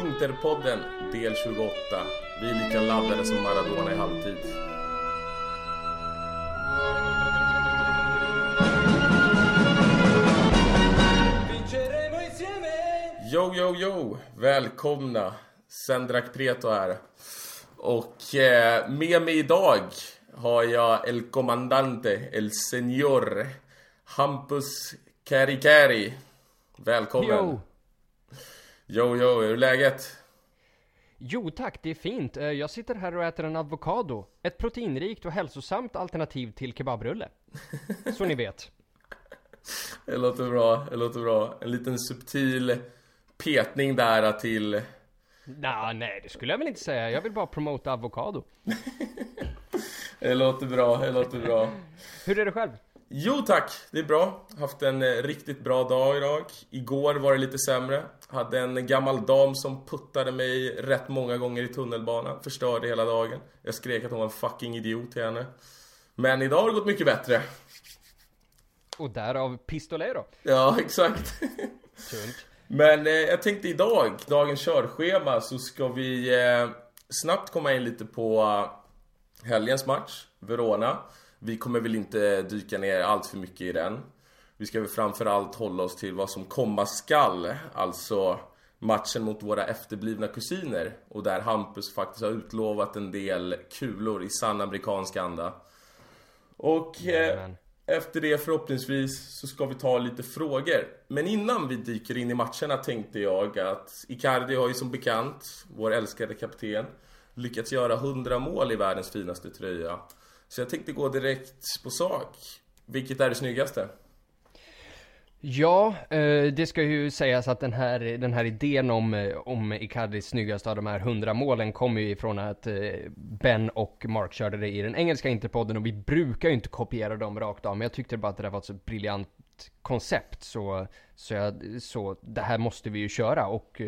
Interpodden del 28. Vi är lika laddade som Maradona i halvtid. Yo, yo, yo! Välkomna! Sendrak Preto här. Och eh, med mig idag har jag El Comandante, El Señor Hampus Kari Välkommen! Yo. Yo, yo, hur är läget? Jo tack, det är fint. Eh, Jag sitter här och äter en avokado. Ett proteinrikt och hälsosamt alternativ till kebabrulle. Så ni vet. Det låter bra, det låter bra. En liten subtil petning där till... Nah, nej, det skulle jag väl inte säga. Jag vill bara promota avokado. Det låter bra, det låter bra. Hur är det själv? Jo tack, det är bra. Haft en eh, riktigt bra dag idag. Igår var det lite sämre. Hade en gammal dam som puttade mig rätt många gånger i tunnelbanan. Förstörde hela dagen. Jag skrek att hon var en fucking idiot till henne. Men idag har det gått mycket bättre. Och därav Pistolero. Ja, exakt. Tunt. Men eh, jag tänkte idag, dagens körschema, så ska vi eh, snabbt komma in lite på eh, helgens match, Verona. Vi kommer väl inte dyka ner allt för mycket i den. Vi ska väl framförallt hålla oss till vad som komma skall, alltså matchen mot våra efterblivna kusiner. Och där Hampus faktiskt har utlovat en del kulor i sann amerikansk anda. Och eh, efter det förhoppningsvis så ska vi ta lite frågor. Men innan vi dyker in i matcherna tänkte jag att Icardi har ju som bekant, vår älskade kapten, lyckats göra 100 mål i världens finaste tröja. Så jag tänkte gå direkt på sak. Vilket är det snyggaste? Ja, eh, det ska ju sägas att den här, den här idén om, eh, om Icardis snyggaste av de här 100 målen kommer ju ifrån att eh, Ben och Mark körde det i den engelska Interpodden och vi brukar ju inte kopiera dem rakt av men jag tyckte bara att det där var ett så briljant koncept så, så, jag, så det här måste vi ju köra och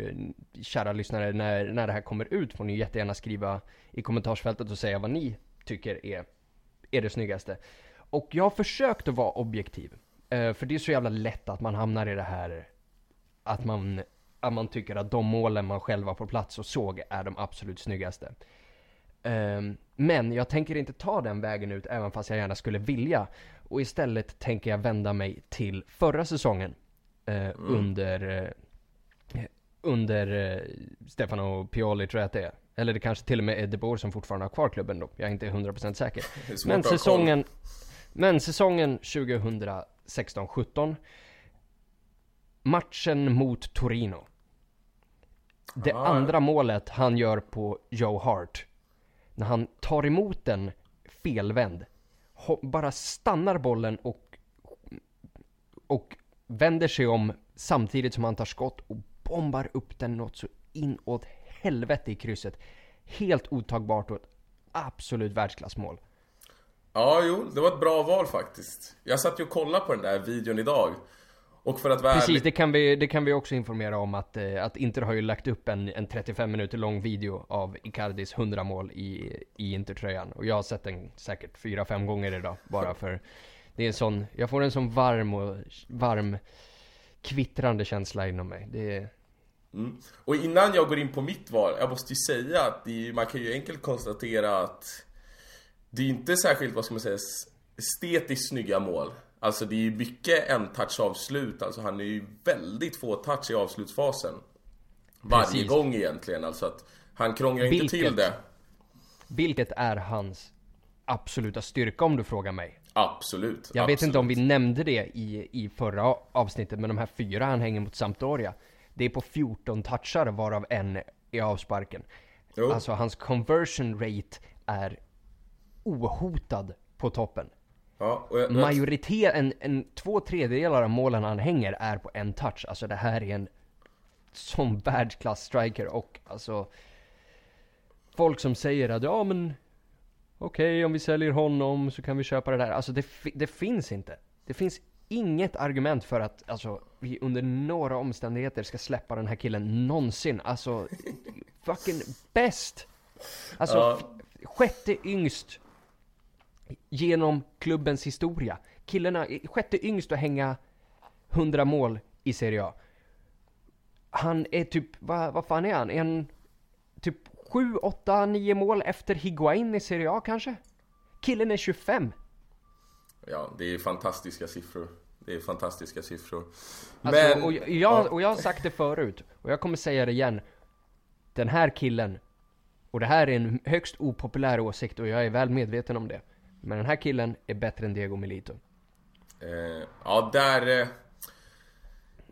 kära lyssnare när, när det här kommer ut får ni jättegärna skriva i kommentarsfältet och säga vad ni tycker är, är det snyggaste. Och jag har försökt att vara objektiv. Eh, för det är så jävla lätt att man hamnar i det här att man, att man tycker att de målen man själv var på plats och såg är de absolut snyggaste. Ehm, men jag tänker inte ta den vägen ut även fast jag gärna skulle vilja. Och istället tänker jag vända mig till förra säsongen. eh, Under, eh, under eh, Stefano Pioli tror jag att det är. Eller det kanske till och med är De Boer som fortfarande har kvar klubben då. Jag är inte 100% säker. Men säsongen, men säsongen 2016-17 Matchen mot Torino Det Ah. andra målet han gör på Joe Hart När han tar emot den felvänd Bara stannar bollen och Och vänder sig om samtidigt som han tar skott och bombar upp den något så inåt helvete i krysset Helt otagbart och ett absolut världsklassmål Ja, jo, det var ett bra val faktiskt. Jag satt ju och kollade på den där videon idag. Och för att vara Precis, ärlig... det kan, vi, det kan vi också informera om att, eh, att Inter har ju lagt upp en, en 35 minuter lång video av Icardis 100 mål i, i Intertröjan. Och jag har sett den säkert 4-5 gånger idag, bara för det är en sån, jag får en sån varm och varm kvittrande känsla inom mig. Det är, Mm. Och innan jag går in på mitt val, jag måste ju säga att det man kan ju enkelt konstatera att det är inte särskilt, vad ska man säga, estetiskt snygga mål. Alltså det är ju mycket en touch avslut, alltså han är ju väldigt få touch i avslutsfasen. Varje Precis. gång egentligen, alltså att han krånglar inte till Vilket- det. vilket är hans absoluta styrka om du frågar mig. Absolut. Jag vet inte om vi absolut. nämnde det i, i förra avsnittet, men de här fyra han hänger mot Sampdoria. Det är på 14 touchar varav en är avsparken. Jo. Alltså hans conversion rate är ohotad på toppen. Ja, jag, Majoritet, en, en två tredjedelar av målen han hänger är på en touch. Alltså det här är en sån världsklass striker och alltså folk som säger att ja men okej om vi säljer honom så kan vi köpa det där. Alltså det, det finns inte. Det finns inget argument för att alltså vi under några omständigheter ska släppa den här killen någonsin. Alltså fucking bäst! Alltså Ja. sjätte yngst genom klubbens historia. Killarna, sjätte yngst att hänga 100 mål i Serie A. han är typ, vad, vad fan är han? En, typ 7, 8, 9 mål efter Higuain i Serie A kanske? Killen är 25. Ja, det är fantastiska siffror. Det är fantastiska siffror. Alltså, Men... och, jag, och jag har sagt det förut, och jag kommer säga det igen. Den här killen, och det här är en högst opopulär åsikt och jag är väl medveten om det. Men den här killen är bättre än Diego Milito. Eh, ja, där... Eh,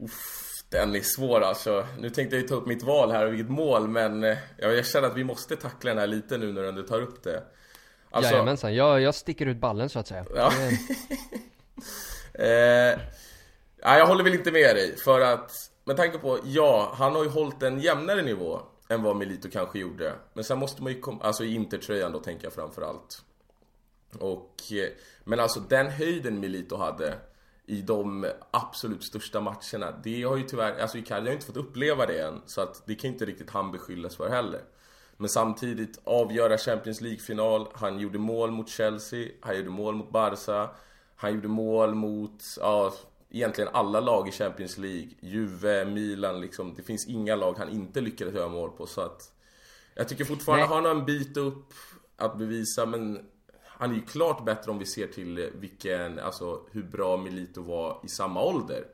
uff, den är svår alltså. Nu tänkte jag ju ta upp mitt val här och vilket mål, men eh, jag känner att vi måste tackla den här lite nu när du tar upp det. Alltså, Jajamensan, jag, jag sticker ut ballen så att säga. Ja. Eh, nej, jag håller väl inte med dig, för att med tanke på, ja, han har ju hållit en jämnare nivå än vad Milito kanske gjorde. Men sen måste man ju komma, alltså i Intertröjan då tänker jag framförallt. Och, eh, men alltså den höjden Milito hade i de absolut största matcherna, det har ju tyvärr, alltså Icardi har ju inte fått uppleva det än, så att det kan inte riktigt han beskyllas för heller. Men samtidigt avgöra Champions League-final, han gjorde mål mot Chelsea, han gjorde mål mot Barca, han gjorde mål mot, ja, egentligen alla lag i Champions League. Juve, Milan, liksom. Det finns inga lag han inte lyckades göra mål på, så att... Jag tycker fortfarande Nej. han har en bit upp att bevisa, men han är ju klart bättre om vi ser till vilken, alltså hur bra Milito var i samma ålder.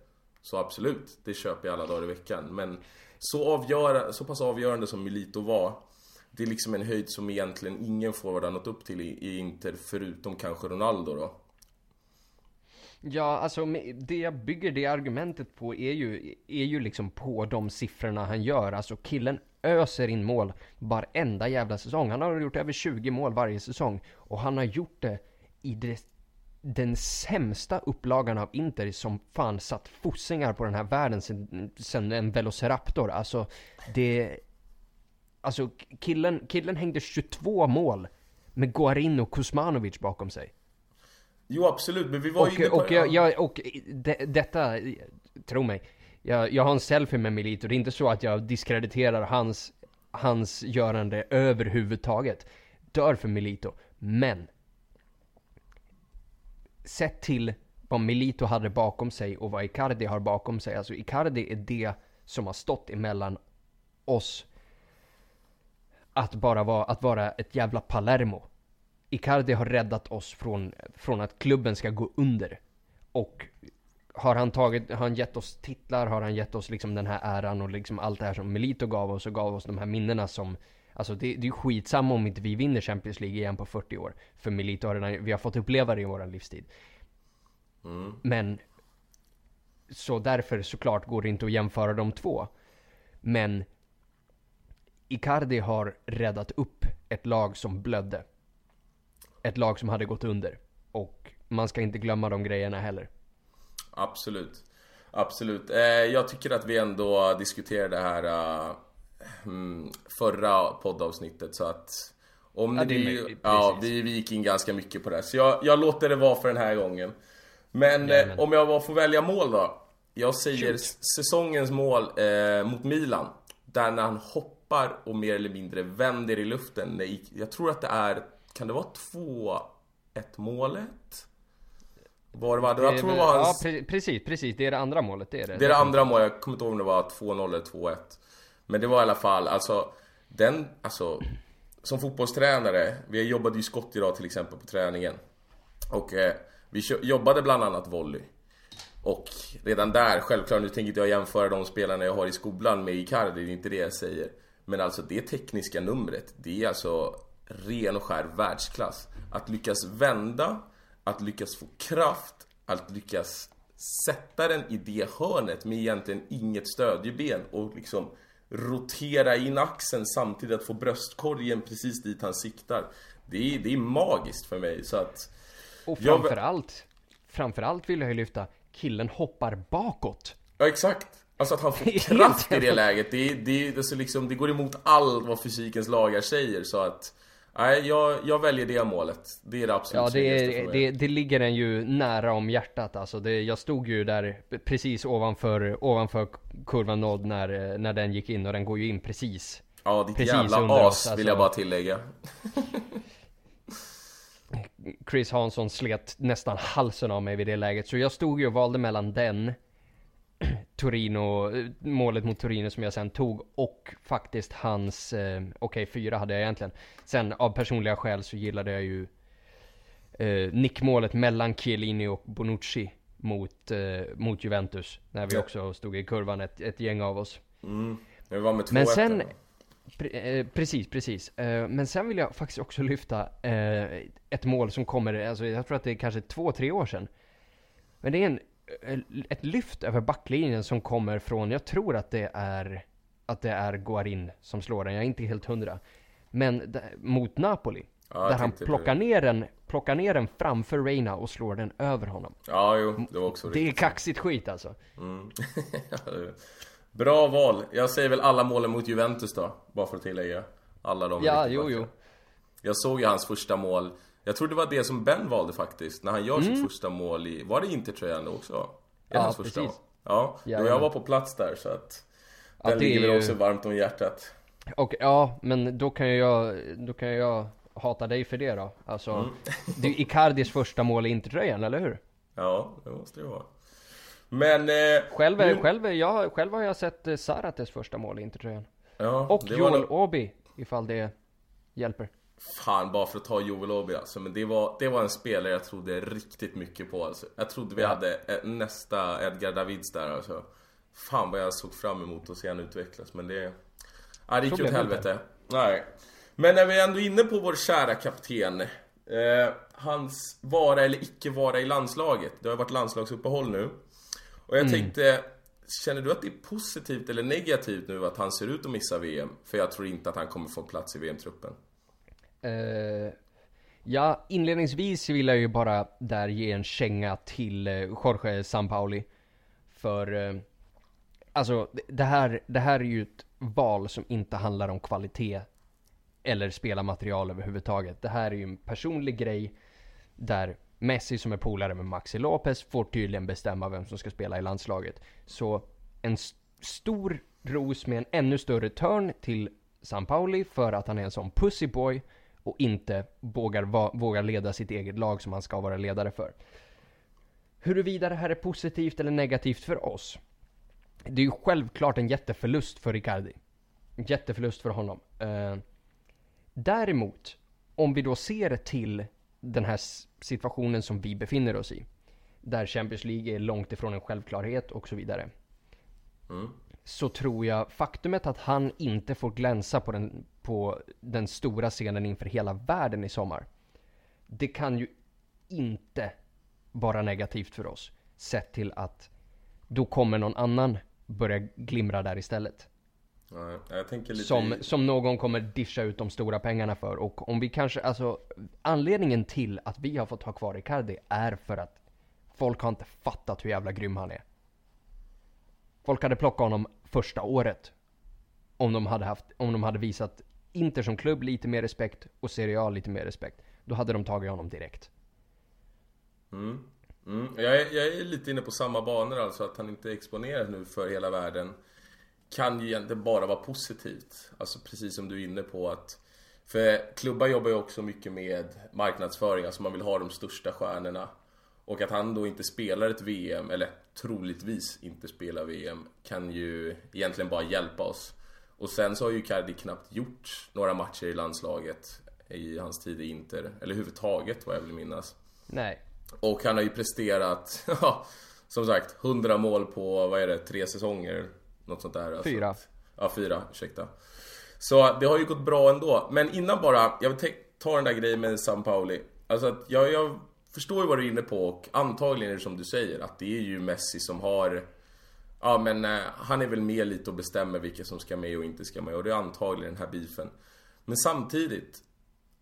Så absolut, det köper jag alla dagar i veckan. Men så, avgöra, så pass avgörande som Milito var, det är liksom en höjd som egentligen ingen forward har nått upp till i, i Inter, förutom kanske Ronaldo då. Ja, alltså det jag bygger det argumentet på är ju, är ju liksom på de siffrorna han gör. Alltså killen öser in mål varenda jävla säsong. Han har gjort över 20 mål varje säsong. Och han har gjort det i det, den sämsta upplagan av Inter som fan satt fossingar på den här världen sen, sen en Velociraptor. Alltså det... Alltså killen, killen hängde 22 mål med Guarin och Kuzmanovic bakom sig. Jo absolut, men vi var Och, inne på och, jag, jag, och de, detta, tro mig, jag, jag har en selfie med Milito. Det är inte så att jag diskrediterar hans, hans görande överhuvudtaget. Dör för Milito. Men, sett till vad Milito hade bakom sig och vad Icardi har bakom sig. Alltså Icardi är det som har stått emellan oss att bara vara, att vara ett jävla Palermo. Icardi har räddat oss från, från att klubben ska gå under. Och har han tagit, har han gett oss titlar, har han gett oss liksom den här äran och liksom allt det här som Melito gav oss och gav oss de här minnena som Alltså det, det är ju skitsamma om inte vi vinner Champions League igen på 40 år. För Melito har redan, vi har fått uppleva det i våran livstid. Men Så därför såklart går det inte att jämföra de två. Men Icardi har räddat upp ett lag som blödde. Ett lag som hade gått under. Och man ska inte glömma de grejerna heller. Absolut. Absolut. Eh, jag tycker att vi ändå diskuterade det här eh, mm, förra poddavsnittet så att om Ja, möjligt, ja, vi, vi gick in ganska mycket på det. Så jag, jag låter det vara för den här gången. Men Jajamän. eh, om jag får välja mål då. Jag säger Shoot. säsongens mål eh, mot Milan. Där när han hoppar och mer eller mindre vänder i luften. Jag tror att det är, kan det vara 2-1 målet? Var det var, jag tror det var ja, hans... pre- precis, precis. Det är det andra målet. Det är det. Det är det andra målet, jag kommer inte ihåg om det var 2-0 eller 2-1 Men det var i alla fall, alltså Den, alltså Som fotbollstränare, vi jobbade ju skott idag till exempel på träningen Och eh, vi jobbade bland annat volley Och redan där, självklart, nu tänker inte jag jämföra de spelarna jag har i skolan med Icardi, det är inte det jag säger Men alltså det tekniska numret, det är alltså ren och skär världsklass Att lyckas vända, att lyckas få kraft, att lyckas sätta den i det hörnet med egentligen inget stödjeben och liksom rotera in axeln samtidigt att få bröstkorgen precis dit han siktar. Det är, det är magiskt för mig så att... Och Jag- framförallt, framförallt vill jag ju lyfta, killen hoppar bakåt. Ja exakt! Alltså att han får kraft i det läget, det, det, är- det, är så liksom, det går emot allt vad fysikens lagar säger så att... Nej, jag, jag väljer det målet. Det är det absolut Ja, det, för är, mig. det, det ligger en ju nära om hjärtat alltså. Det, jag stod ju där precis ovanför, ovanför kurvan nådd när, när den gick in och den går ju in precis. Ja, ditt precis jävla under as oss, vill alltså. jag bara tillägga. Chris Hansson slet nästan halsen av mig vid det läget. Så jag stod ju och valde mellan den Torino, eh, målet mot Torino som jag sen tog och faktiskt hans, eh, okej fyra hade jag egentligen. Sen av personliga skäl så gillade jag ju eh, nickmålet mellan Chiellini och Bonucci mot, eh, mot Juventus. När vi också stod i kurvan, ett, ett gäng av oss. Mm. Det var med 2-1 Men sen, pre, eh, precis, precis. Eh, men sen vill jag faktiskt också lyfta eh, ett mål som kommer, alltså jag tror att det är kanske två, tre år sedan. Men det är en, ett lyft över backlinjen som kommer från, jag tror att det är, att det är Guarin som slår den, jag är inte helt hundra. Men mot Napoli. Ja, där han plockar det. ner, den, plockar ner den framför Reina och slår den över honom. Ja, jo, det var också Det är riktigt. kaxigt skit alltså. Mm. Bra val. Jag säger väl alla målen mot Juventus då, bara för att tillägga. Alla de Ja, riktigt jo, jo. Jag såg ju hans första mål. Jag tror det var det som Ben valde faktiskt. När han gör Mm. sitt första mål i... Var det Intertröjan också? Är Ja, hans första precis. mål? Ja, Ja, jag var på plats där så att... Den det är ligger väl ju- också varmt om hjärtat. Och ja, men då kan jag, då kan jag hata dig för det då. Alltså, Mm. det är Icardis första mål i Intertröjan, eller hur? Ja, det måste det vara. Men... Eh, Själv, är, nu- själv, är jag, själv har jag sett eh, Zarates första mål i Intertröjan. Ja, Och var Joel nog- Obi, ifall det hjälper. Fan, bara för att ta Joel Obi alltså. Men det var, det var en spelare jag trodde riktigt mycket på alltså. Jag trodde vi hade eh, nästa Edgar Davids där alltså. Fan vad jag såg fram emot att se han utvecklas. Men det... Ja, det gick ju åt det helvete. Nej. Men när vi ändå är inne på vår kära kapten. Eh, hans vara eller icke vara i landslaget. Det har varit landslagsuppehåll nu. Och jag Mm. tänkte, känner du att det är positivt eller negativt nu att han ser ut att missa VM? För jag tror inte att han kommer få plats i VM-truppen. Uh, ja, inledningsvis vill jag ju bara där ge en känga till eh, Jorge Sampaoli. För, uh, alltså det- här, det här är ju ett val som inte handlar om kvalitet eller spelarmaterial överhuvudtaget. Det här är ju en personlig grej där Messi som är polare med Maxi Lopez får tydligen bestämma vem som ska spela i landslaget. Så en st stor ros med en ännu större törn till Sampaoli för att han är en sån pussyboy och inte vågar, va, vågar leda sitt eget lag som han ska vara ledare för. Huruvida det här är positivt eller negativt för oss. Det är ju självklart en jätteförlust för Ricardi. En jätteförlust för honom. Eh, däremot, om vi då ser till den här situationen som vi befinner oss i. Där Champions League är långt ifrån en självklarhet och så vidare. Mm. Så tror jag faktumet att han inte får glänsa på den, på den stora scenen inför hela världen i sommar. Det kan ju inte vara negativt för oss. Sett till att då kommer någon annan börja glimra där istället. Lite Som, i- som någon kommer discha ut de stora pengarna för. Och om vi kanske, alltså anledningen till att vi har fått ha kvar Icardi är för att folk har inte fattat hur jävla grym han är. Folk hade plockat honom första året. Om de hade haft, om de hade visat Inter som klubb lite mer respekt och Serie A lite mer respekt. Då hade de tagit honom direkt. Mm. Mm. Jag, är, jag är lite inne på samma banor alltså, att han inte är exponerad nu för hela världen kan ju egentligen bara vara positivt. Alltså precis som du är inne på att För klubbar jobbar ju också mycket med marknadsföring, alltså man vill ha de största stjärnorna. Och att han då inte spelar ett VM, eller troligtvis inte spelar VM, kan ju egentligen bara hjälpa oss. Och sen så har ju Cardi knappt gjort några matcher i landslaget i hans tid i Inter, eller överhuvudtaget vad jag vill minnas. Nej. Och han har ju presterat, ja, som sagt, 100 mål på, vad är det, tre säsonger? Något sånt där. alltså. Fyra. Ja, fyra, ursäkta. Så det har ju gått bra ändå. Men innan bara, jag vill ta den där grejen med San Pauli. Alltså att jag, jag förstår ju vad du är inne på och antagligen är det som du säger att det är ju Messi som har Ja men eh, han är väl med lite och bestämmer vilka som ska med och inte ska med och det är antagligen den här beefen. Men samtidigt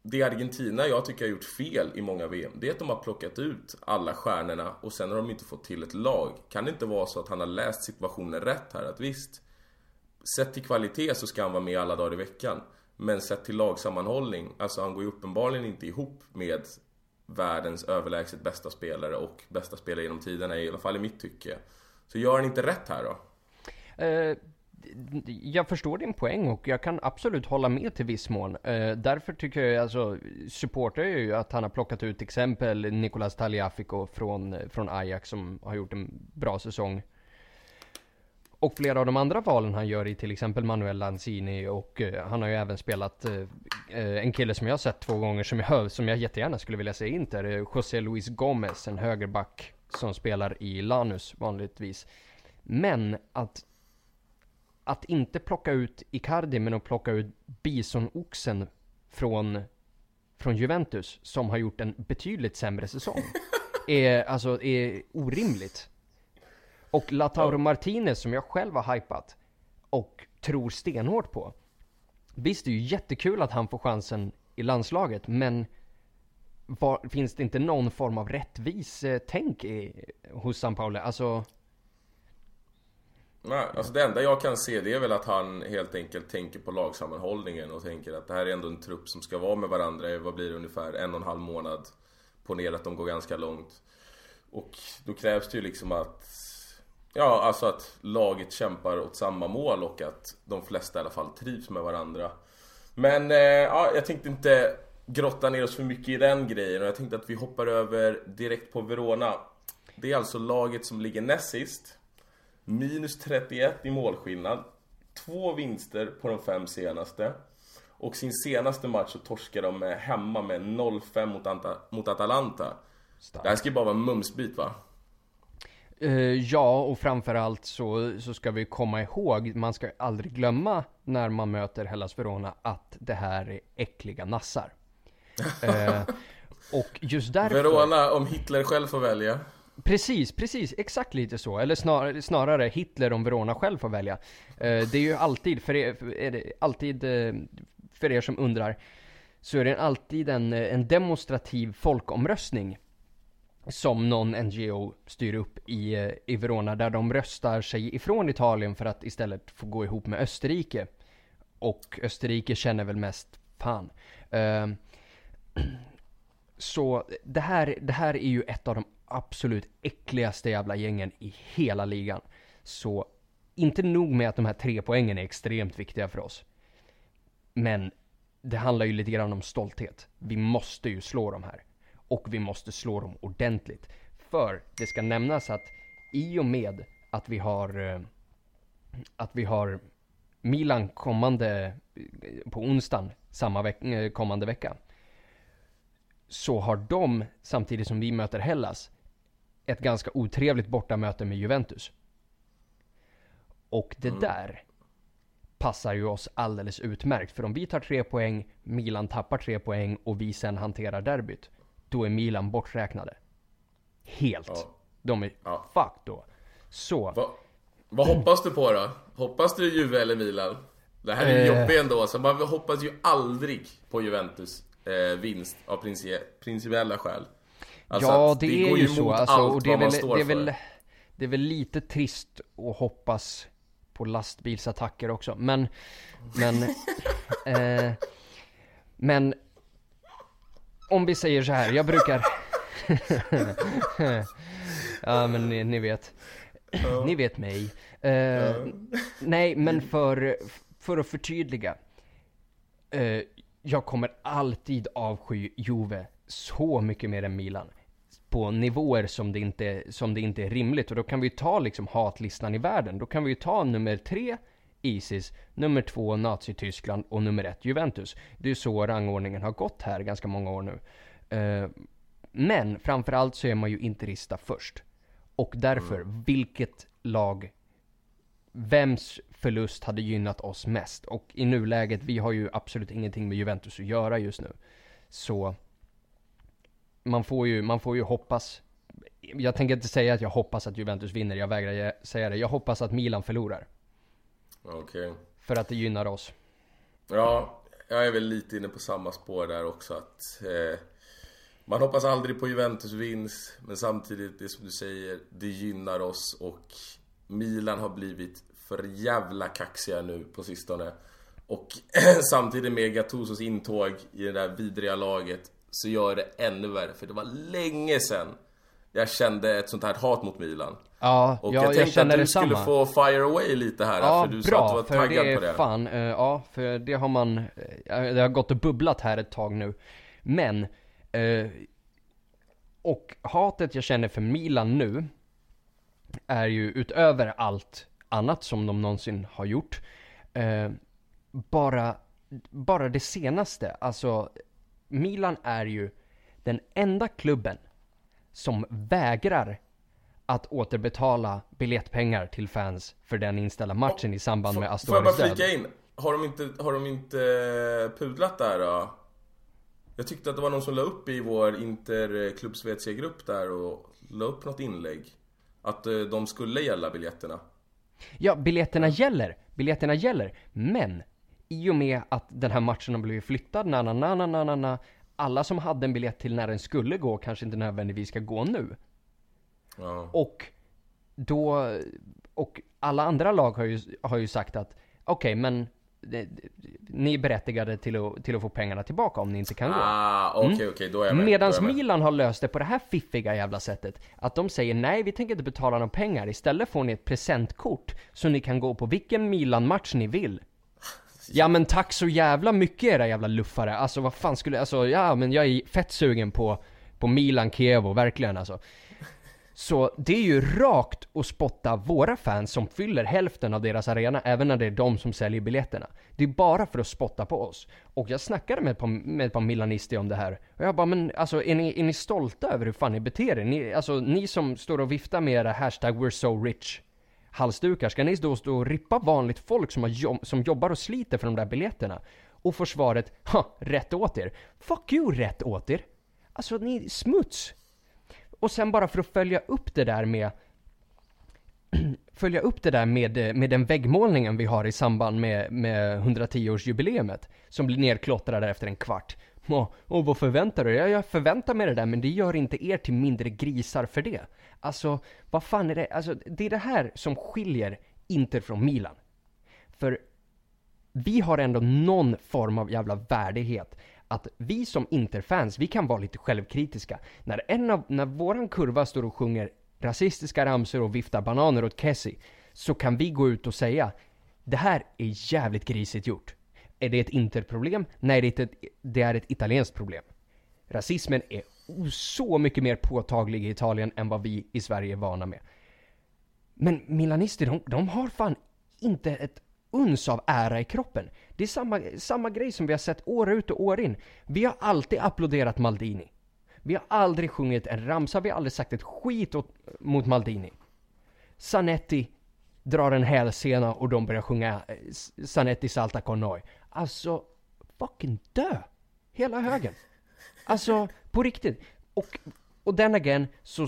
det Argentina jag tycker har gjort fel i många VM, det är att de har plockat ut alla stjärnorna och sen har de inte fått till ett lag. Kan det inte vara så att han har läst situationen rätt här? Att visst, sett till kvalitet så ska han vara med alla dagar i veckan. Men sett till lagsammanhållning, alltså han går ju uppenbarligen inte ihop med världens överlägset bästa spelare och bästa spelare genom tiderna, i alla fall i mitt tycke. Så gör han inte rätt här då? Uh, jag förstår din poäng och jag kan absolut hålla med till viss mån. Uh, därför tycker jag, alltså, supportar jag ju att han har plockat ut exempel Nicolas Taliafico från, från Ajax som har gjort en bra säsong. Och flera av de andra valen han gör i till exempel Manuel Lanzini och uh, han har ju även spelat en kille som jag har sett två gånger som jag, som jag jättegärna skulle vilja se Inter, José Luis Gomez, en högerback som spelar i Lanus vanligtvis. Men att, att inte plocka ut Icardi men att plocka ut Bisonoxen från, från Juventus som har gjort en betydligt sämre säsong. är, alltså, är orimligt. Och Lautaro Martinez som jag själv har hypat och tror stenhårt på. Visst, det är ju jättekul att han får chansen i landslaget, men var, finns det inte någon form av rättvis eh, tänk i, hos San Paolo? Alltså, Nej, alltså det enda jag kan se det är väl att han helt enkelt tänker på lagsammanhållningen och tänker att det här är ändå en trupp som ska vara med varandra i, vad blir det, ungefär en och en halv månad. Ponera att de går ganska långt. Och då krävs det ju liksom att Ja, alltså att laget kämpar åt samma mål och att de flesta i alla fall trivs med varandra. Men eh, ja, jag tänkte inte grotta ner oss för mycket i den grejen och jag tänkte att vi hoppar över direkt på Verona. Det är alltså laget som ligger näst sist. Minus 31 i målskillnad. Två vinster på de fem senaste. Och sin senaste match så torskade de hemma med 0-5 mot, Anta- mot Atalanta. Det här ska ju bara vara en mumsbit va? eh, ja, och framförallt så, så ska vi komma ihåg, man ska aldrig glömma när man möter Hellas Verona att det här är äckliga nassar. Eh, och just därför... Verona, om Hitler själv får välja. Precis, precis, exakt lite så. Eller snar, snarare Hitler om Verona själv får välja. Eh, det är ju alltid, för er, för, alltid, eh, för er som undrar, så är det alltid en, en demonstrativ folkomröstning som någon NGO styr upp i, eh, i Verona, där de röstar sig ifrån Italien för att istället få gå ihop med Österrike. Och Österrike känner väl mest, fan. Eh, så det här, det här är ju ett av de absolut äckligaste jävla gängen i hela ligan. Så inte nog med att de här tre poängen är extremt viktiga för oss. Men det handlar ju lite grann om stolthet. Vi måste ju slå dem här. Och vi måste slå dem ordentligt. För det ska nämnas att i och med att vi har eh, att vi har Milan kommande eh, på onsdagen samma veck, eh, kommande vecka så har de, samtidigt som vi möter Hellas, ett ganska otrevligt bortamöte med Juventus. Och det där passar ju oss alldeles utmärkt. För om vi tar tre poäng, Milan tappar tre poäng och vi sen hanterar derbyt, då är Milan borträknade. Helt. Ja. De är Ja. fuck då. Så. Va, vad hoppas du på då? Hoppas du Juve eller Milan? Det här är ju Eh. jobbigt ändå, så man hoppas ju aldrig på Juventus eh, vinst av princi- principiella skäl. Alltså ja, det, går är ju så. Alltså, allt och det är, väl, det, är väl, det är väl lite trist att hoppas på lastbilsattacker också. Men, men, eh, men om vi säger så här, jag brukar Ja men ni, ni vet Ni vet mig eh, Nej men för, för att förtydliga eh, Jag kommer alltid avsky Juve så mycket mer än Milan. På nivåer som det inte, som det inte är rimligt. Och då kan vi ju ta liksom hatlistan i världen. Då kan vi ju ta nummer tre Isis, nummer två Nazityskland och nummer ett Juventus. Det är ju så rangordningen har gått här ganska många år nu. Eh, Men framförallt så är man ju interista först. Och därför, vilket lag Vems förlust hade gynnat oss mest? Och i nuläget, vi har ju absolut ingenting med Juventus att göra just nu. Så man får ju, man får ju hoppas. Jag tänker inte säga att jag hoppas att Juventus vinner, jag vägrar säga det. Jag hoppas att Milan förlorar. Okej. För att det gynnar oss. Ja, jag är väl lite inne på samma spår där också att eh, Man hoppas aldrig på Juventus vinst Men samtidigt, det som du säger, det gynnar oss och Milan har blivit för jävla kaxiga nu på sistone Och samtidigt med Gattusos intåg i det där vidriga laget Så gör det ännu värre, för det var länge sedan Jag kände ett sånt här hat mot Milan Ja, Och ja jag jag, tänkte känner att du skulle detsamma. få fire away lite här Ja, för du sa att du bra, var för taggad det är på det fan, eh, ja, för det har man, eh, det har gått och bubblat här ett tag nu. Men, eh, och hatet jag känner för Milan nu, är ju utöver allt annat som de någonsin har gjort. Eh, bara, bara det senaste, alltså Milan är ju den enda klubben som vägrar att återbetala biljettpengar till fans för den inställda matchen i samband med Får jag bara Astoris död. flika in? Har de inte, har de inte pudlat där då? Jag tyckte att det var någon som la upp i vår Interklubb grupp där och la upp något inlägg. Att eh, de skulle gälla biljetterna. Ja, biljetterna gäller. Biljetterna gäller. Men i och med att den här matchen har blivit flyttad, na, na, na, na, na, na, alla som hade en biljett till när den skulle gå kanske inte nödvändigtvis ska gå nu. Ja. Och då, och alla andra lag har ju, har ju sagt att okej, men det- ni är berättigade till att, till att få pengarna tillbaka om ni inte kan gå. Ah, okej okej, då är jag med. Medans jag med. Milan har löst det på det här fiffiga jävla sättet. Att de säger nej, vi tänker inte betala några pengar. Istället får ni ett presentkort. Så ni kan gå på vilken Milan-match ni vill. Ja men tack så jävla mycket era jävla luffare. Alltså vad fan skulle, alltså ja men jag är fett sugen på, på Milan Kievo, verkligen alltså. Så det är ju rakt att spotta våra fans som fyller hälften av deras arena, även när det är de som säljer biljetterna. Det är bara för att spotta på oss. Och jag snackade med ett par, med ett par milanister om det här. Och jag bara, men alltså är ni, är ni stolta över hur fan ni beter er? Ni, alltså ni som står och viftar med era hashtag we're so rich halsdukar, ska ni då stå och rippa vanligt folk som, har jobb, som jobbar och sliter för de där biljetterna? Och får svaret, ha, rätt åt er. Fuck you, rätt åt er. Alltså ni är smuts. Och sen bara för att följa upp det där med följa upp det där med, eh, med den väggmålningen vi har i samband med, med 110-årsjubileumet som blir nerklottrad efter en kvart. Åh, och vad förväntar du dig? Ja, jag förväntar mig det där, men det gör inte er till mindre grisar för det. Alltså, vad fan är det? Alltså, det är det här som skiljer Inter från Milan. För vi har ändå någon form av jävla värdighet. Att vi som Interfans, vi kan vara lite självkritiska. När en av, när våran kurva står och sjunger rasistiska ramsor och viftar bananer åt Kessie, så kan vi gå ut och säga det här är jävligt grisigt gjort. Är det ett Interproblem? Nej, det är ett, det är ett italienskt problem. Rasismen är så mycket mer påtaglig i Italien än vad vi i Sverige är vana med. Men milanister, de, de har fan inte ett uns av ära i kroppen. Det är samma, samma grej som vi har sett år ut och år in. Vi har alltid applåderat Maldini. Vi har aldrig sjungit en ramsa, vi har aldrig sagt ett skit åt, mot Maldini. Zanetti drar en hälsena och de börjar sjunga eh, Sanetti Zanetti salta con noi. Alltså, fucking dö! Hela högen. Alltså, på riktigt. Och, och den again, så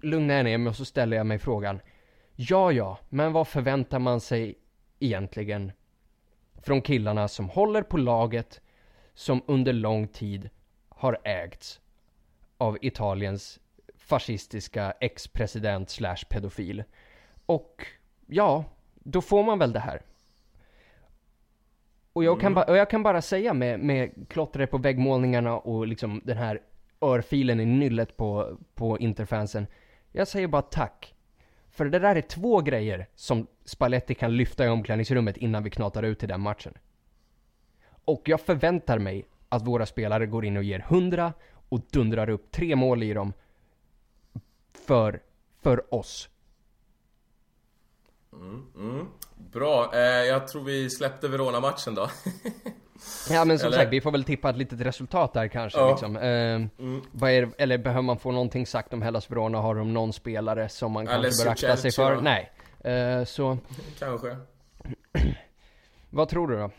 lugnar jag ner mig och så ställer jag mig frågan. Ja, ja, men vad förväntar man sig egentligen från killarna som håller på laget som under lång tid har ägts av Italiens fascistiska ex-president slash pedofil. Och ja, då får man väl det här. Och jag, kan, ba- och jag kan bara säga med, med klottret på väggmålningarna och liksom den här örfilen i nyllet på, på interfansen. Jag säger bara tack. För det där är två grejer som Spalletti kan lyfta i omklädningsrummet innan vi knatar ut till den matchen. Och jag förväntar mig att våra spelare går in och ger 100 och dundrar upp tre mål i dem. För, för oss. Mm, mm. Bra, eh, jag tror vi släppte Verona-matchen då. Ja men som Eller? sagt, vi får väl tippa ett litet resultat där kanske Ja. liksom. Eh, vad är, eller behöver man få någonting sagt om Hellas Verona? Har de någon spelare som man kanske Alessio bör akta sig för? då? Nej. Eh, så, Kanske. vad tror du då?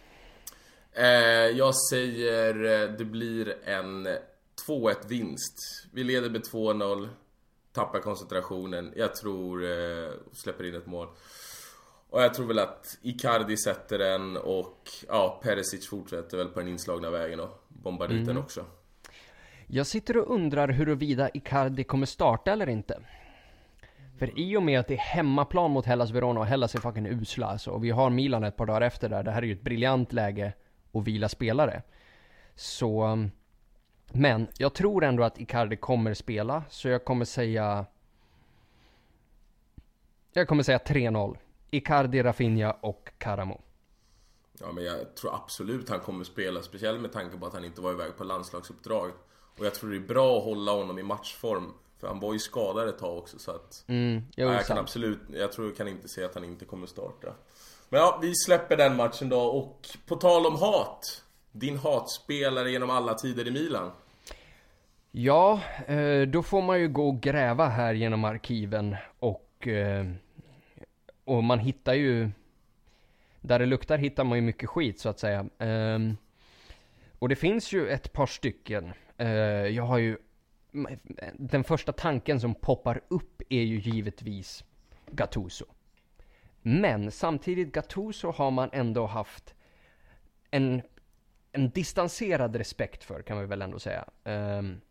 Eh, jag säger eh, det blir en 2-1 vinst. Vi leder med 2-0. Tappar koncentrationen. Jag tror eh, släpper in ett mål. Och jag tror väl att Icardi sätter den och ja, Perisic fortsätter väl på den inslagna vägen och bombar dit den också. Jag sitter och undrar huruvida Icardi kommer starta eller inte. För i och med att det är hemmaplan mot Hellas Verona och Hellas är fucking usla alltså, och vi har Milan ett par dagar efter där. Det här är ju ett briljant läge att vila spelare. Så... Men jag tror ändå att Icardi kommer spela, så jag kommer säga... Jag kommer säga 3-0. Icardi, Rafinha och Karamo. Ja men jag tror absolut han kommer spela, speciellt med tanke på att han inte var iväg på landslagsuppdrag. Och jag tror det är bra att hålla honom i matchform För han var ju skadad ett tag också så att Mm, jo, ja, jag kan absolut, jag tror jag kan inte se att han inte kommer starta Men ja, vi släpper den matchen då och på tal om hat Din hatspelare genom alla tider i Milan Ja, eh, då får man ju gå och gräva här genom arkiven och, eh, och man hittar ju, där det luktar hittar man ju mycket skit så att säga. Um, och det finns ju ett par stycken. Uh, jag har ju, den första tanken som poppar upp är ju givetvis Gattuso. Men samtidigt Gattuso har man ändå haft en, en distanserad respekt för kan vi väl ändå säga. Um,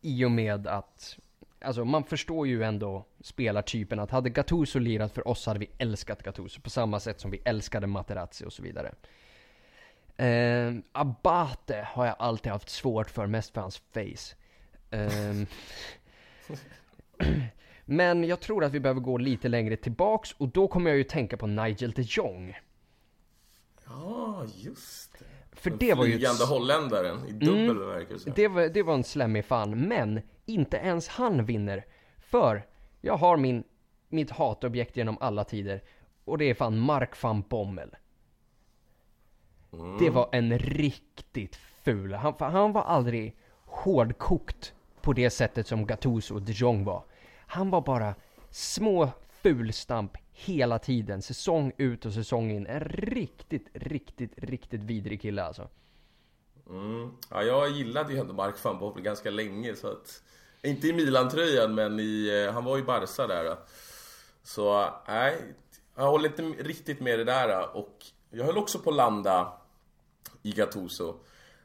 i och med att, alltså man förstår ju ändå spelartypen att hade Gattuso lirat för oss hade vi älskat Gattuso på samma sätt som vi älskade Materazzi och så vidare. Eh, Abate har jag alltid haft svårt för, mest för hans face. Ehm, men jag tror att vi behöver gå lite längre tillbaks och då kommer jag ju tänka på Nigel de Jong. Ja, just det För Den det var ju flygande holländaren i dubbel Mm. bemärkelse Det var, det var en slemmig fan, men inte ens han vinner. För jag har min, mitt hatobjekt genom alla tider. Och det är fan Mark van Bommel. Det var en riktigt ful, han, han var aldrig hårdkokt på det sättet som Gattuso och de Jong var. Han var bara små fulstamp hela tiden, säsong ut och säsong in. En riktigt, riktigt, riktigt vidrig kille alltså. Mm. Ja, jag gillade ju ändå Mark van Bommel ganska länge så att Inte i Milan-tröjan men i, eh, han var ju Barca där Så nej, jag håller inte riktigt med det där och jag höll också på att landa i Gattuso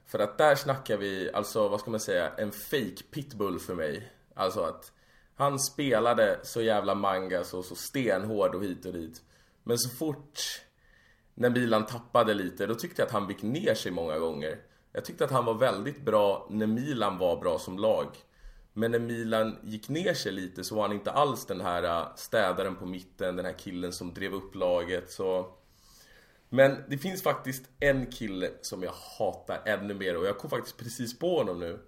För att där snackar vi, alltså vad ska man säga, en fake pitbull för mig Alltså att han spelade så jävla manga så, så stenhård och hit och dit Men så fort när Milan tappade lite, då tyckte jag att han gick ner sig många gånger. Jag tyckte att han var väldigt bra när Milan var bra som lag. Men när Milan gick ner sig lite så var han inte alls den här äh, städaren på mitten, den här killen som drev upp laget. Så... Men det finns faktiskt en kille som jag hatar ännu mer och jag kom faktiskt precis på honom nu.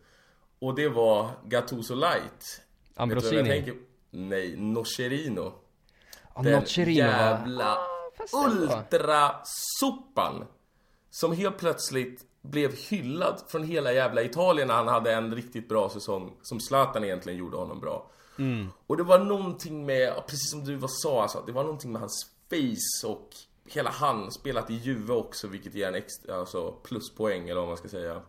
Och det var Gattuso Light. Ambrosini. tänker? Nej, Nocerino. Ja, Den Nocerino jävla fast ändå. ultrasopan Som helt plötsligt blev hyllad från hela jävla Italien när han hade en riktigt bra säsong Som Zlatan egentligen gjorde honom bra Och det var någonting med, precis som du sa alltså, Det var någonting med hans face och Hela han, spelat i Juve också vilket ger en extra, alltså pluspoäng eller vad man ska säga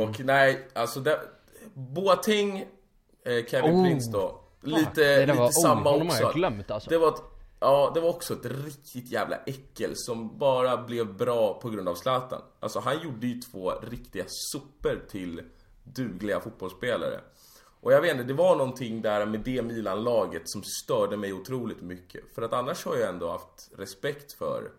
Och nej, alltså det, Boateng, Kevin Oh, Prince då Lite, där lite var- oh, samma har också glömt, alltså. Det var ett, Ja, det var också ett riktigt jävla äckel som bara blev bra på grund av Zlatan Alltså han gjorde ju två riktiga super till dugliga fotbollsspelare Och jag vet inte, det var någonting där med det Milan-laget som störde mig otroligt mycket För att annars har jag ändå haft respekt för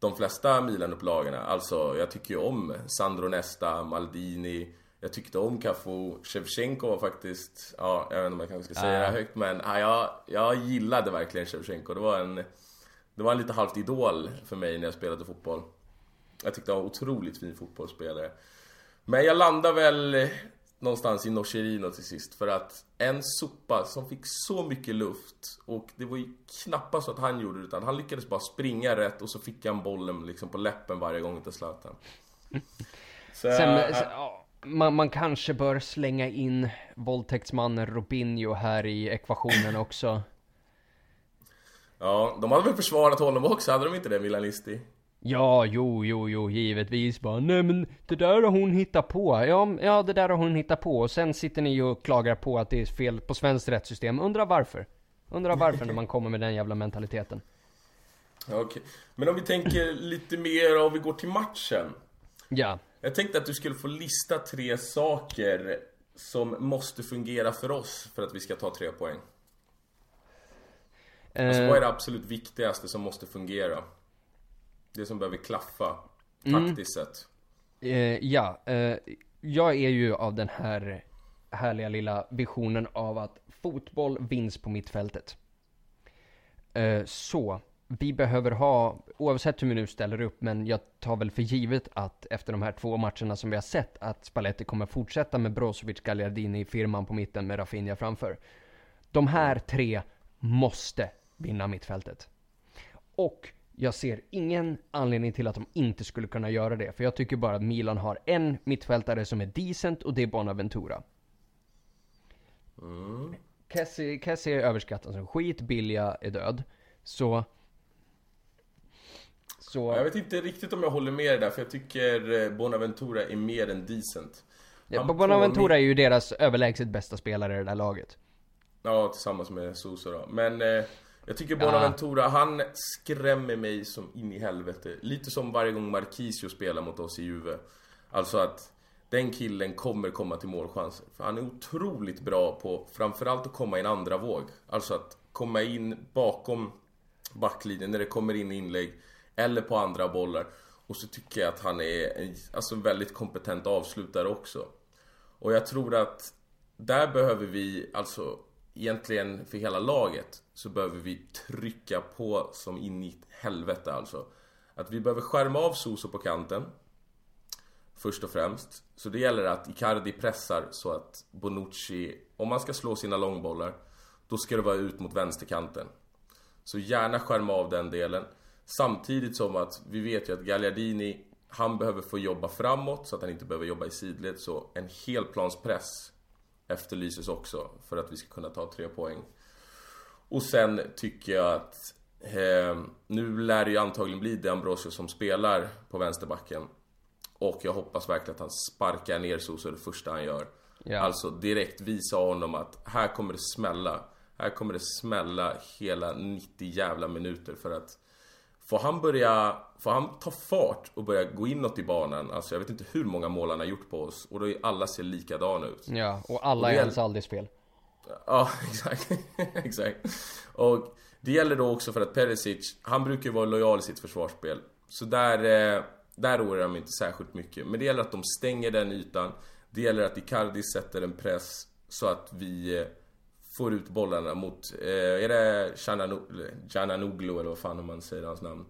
de flesta Milan-upplagorna. Alltså, jag tycker ju om Sandro Nesta, Maldini. Jag tyckte om Cafu. Shevchenko var faktiskt, ja, jag vet inte om jag kanske ska säga det högt, men ja, jag, jag gillade verkligen Shevchenko. Det var en, det var en lite halvt idol för mig när jag spelade fotboll. Jag tyckte han var en otroligt fin fotbollsspelare. Men jag landar väl någonstans i Nocerino till sist för att en sopa som fick så mycket luft och det var ju knappast så att han gjorde det utan han lyckades bara springa rätt och så fick han bollen liksom på läppen varje gång till Zlatan. Så, Sen, sen, ja, man, man kanske bör slänga in våldtäktsmannen Robinho här i ekvationen också. ja, de hade väl försvarat honom också, hade de inte det Milanisti? Ja, jo, jo, jo, givetvis bara Nej men det där har hon hittat på. Ja, ja, det där har hon hittat på. Och sen sitter ni och klagar på att det är fel på svenskt rättssystem. Undrar varför? Undrar varför när man kommer med den jävla mentaliteten. Ja, Okej. Men om vi tänker lite mer, om vi går till matchen. Ja. Jag tänkte att du skulle få lista tre saker som måste fungera för oss för att vi ska ta tre poäng. Alltså Eh, vad är det absolut viktigaste som måste fungera? Det som behöver klaffa, taktiskt sett. Eh, ja, eh, jag är ju av den här härliga lilla visionen av att fotboll vinns på mittfältet. Eh, så, vi behöver ha, oavsett hur vi nu ställer upp, men jag tar väl för givet att efter de här två matcherna som vi har sett, att Spalletti kommer fortsätta med Brozovic, Gagliardini, firman på mitten med Rafinha framför. De här tre måste vinna mittfältet. Och jag ser ingen anledning till att de inte skulle kunna göra det, för jag tycker bara att Milan har en mittfältare som är decent och det är Bonaventura. Mm. Kessie, Kessie är överskattad som skit, Bilja är död. Så... Så... Jag vet inte riktigt om jag håller med dig där, för jag tycker eh, Bonaventura är mer än decent. Ja, Bonaventura är ju deras överlägset bästa spelare i det där laget. Ja, tillsammans med Sosa då. Men eh, jag tycker Bonaventura, han skrämmer mig som in i helvete. Lite som varje gång Marquisio spelar mot oss i Juve. Alltså att den killen kommer komma till målchanser. För han är otroligt bra på framförallt att komma i en andra våg. Alltså att komma in bakom backlinjen när det kommer in inlägg. Eller på andra bollar. Och så tycker jag att han är en alltså, väldigt kompetent avslutare också. Och jag tror att där behöver vi, alltså egentligen för hela laget, så behöver vi trycka på som in i helvete alltså. Att vi behöver skärma av Soso på kanten. Först och främst. Så det gäller att Icardi pressar så att Bonucci, om man ska slå sina långbollar, då ska det vara ut mot vänsterkanten. Så gärna skärma av den delen. Samtidigt som att vi vet ju att Gagliardini, han behöver få jobba framåt så att han inte behöver jobba i sidled. Så en helplanspress efterlyses också för att vi ska kunna ta tre poäng. Och sen tycker jag att eh, nu lär det ju antagligen bli De Ambrosio som spelar på vänsterbacken. Och jag hoppas verkligen att han sparkar ner Soso det första han gör. Ja. Alltså direkt visa honom att här kommer det smälla. Här kommer det smälla hela 90 jävla minuter för att Får han börja, får han ta fart och börja gå inåt i banan, alltså jag vet inte hur många mål han har gjort på oss och då är alla ser likadana ut. Ja, och alla Och är det- hans aldrig spel. Ja, exakt. exakt. Och det gäller då också för att Perisic, han brukar ju vara lojal i sitt försvarsspel. Så där, eh, där oroar jag mig inte särskilt mycket. Men det gäller att de stänger den ytan. Det gäller att Icardi sätter en press så att vi eh, får ut bollarna mot, eh, är det Cananoglu eller vad fan man säger hans namn?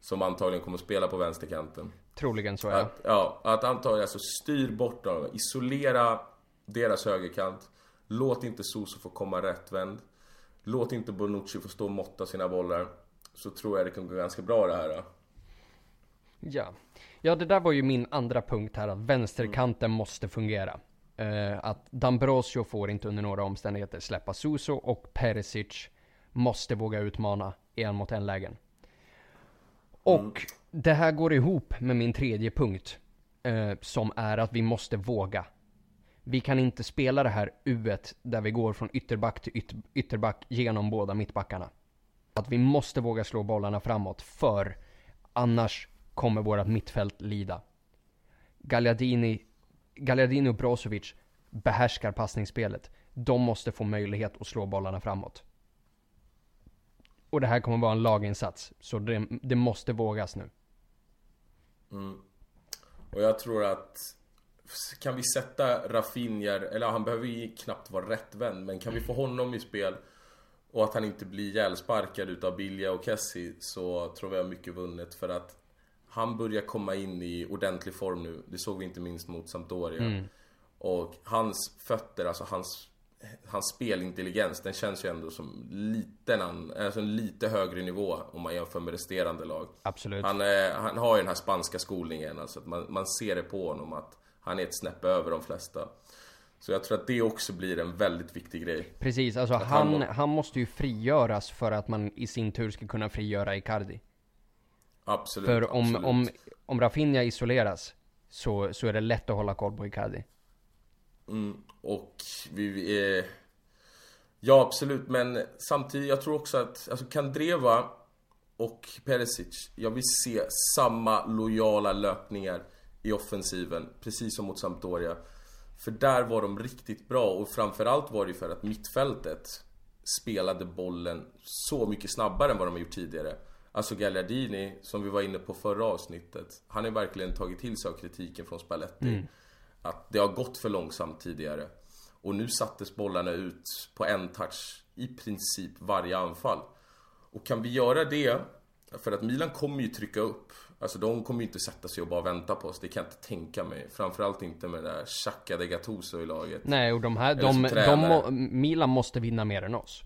Som antagligen kommer spela på vänsterkanten. Troligen så ja. Att, ja, att antagligen alltså styr bort dem, isolera deras högerkant. Låt inte Soso få komma rättvänd. Låt inte Bonucci få stå och måtta sina bollar. Så tror jag det kan gå ganska bra det här. Då. Ja. Ja, det där var ju min andra punkt här, att vänsterkanten måste fungera. Eh, att D'Ambrosio får inte under några omständigheter släppa Suso och Perisic måste våga utmana en mot en lägen. Och det här går ihop med min tredje punkt. Eh, som är att vi måste våga. Vi kan inte spela det här U1 där vi går från ytterback till yt- ytterback genom båda mittbackarna. Att vi måste våga slå bollarna framåt för annars kommer vårat mittfält lida. Gagliardini, Gagliardini och Brozovic behärskar passningsspelet. De måste få möjlighet att slå bollarna framåt. Och det här kommer vara en laginsats, så det, det måste vågas nu. Mm. Och jag tror att kan vi sätta Rafinha, eller han behöver ju knappt vara rättvänd, men kan vi få honom i spel och att han inte blir ihjälsparkad utav Bilja och Kessie så tror jag mycket vunnet för att han börjar komma in i ordentlig form nu. Det såg vi inte minst mot Sampdoria. Och hans fötter, alltså hans, hans spelintelligens, den känns ju ändå som liten, alltså en lite högre nivå om man jämför med resterande lag. Absolut. Han, är, han har ju den här spanska skolningen, alltså att man, man ser det på honom att han är ett snäpp över de flesta. Så jag tror att det också blir en väldigt viktig grej. Precis, alltså han han, han måste ju frigöras för att man i sin tur ska kunna frigöra Icardi. Absolut. För om, absolut. om, om Rafinha isoleras så, så är det lätt att hålla koll på Icardi. Mm, och vi, vi eh, Ja absolut men samtidigt jag tror också att alltså Kandreva och Perisic Jag vill se samma lojala löpningar i offensiven Precis som mot Sampdoria För där var de riktigt bra och framförallt var det för att mittfältet Spelade bollen så mycket snabbare än vad de har gjort tidigare Alltså Gagliardini, som vi var inne på förra avsnittet Han har verkligen tagit till sig av kritiken från Spalletti Att det har gått för långsamt tidigare Och nu sattes bollarna ut på en touch i princip varje anfall Och kan vi göra det, för att Milan kommer ju trycka upp. Alltså de kommer ju inte sätta sig och bara vänta på oss, det kan jag inte tänka mig. Framförallt inte med det där Xhaka de Gattuso i laget. Nej, och de här, de, de, må- Milan måste vinna mer än oss.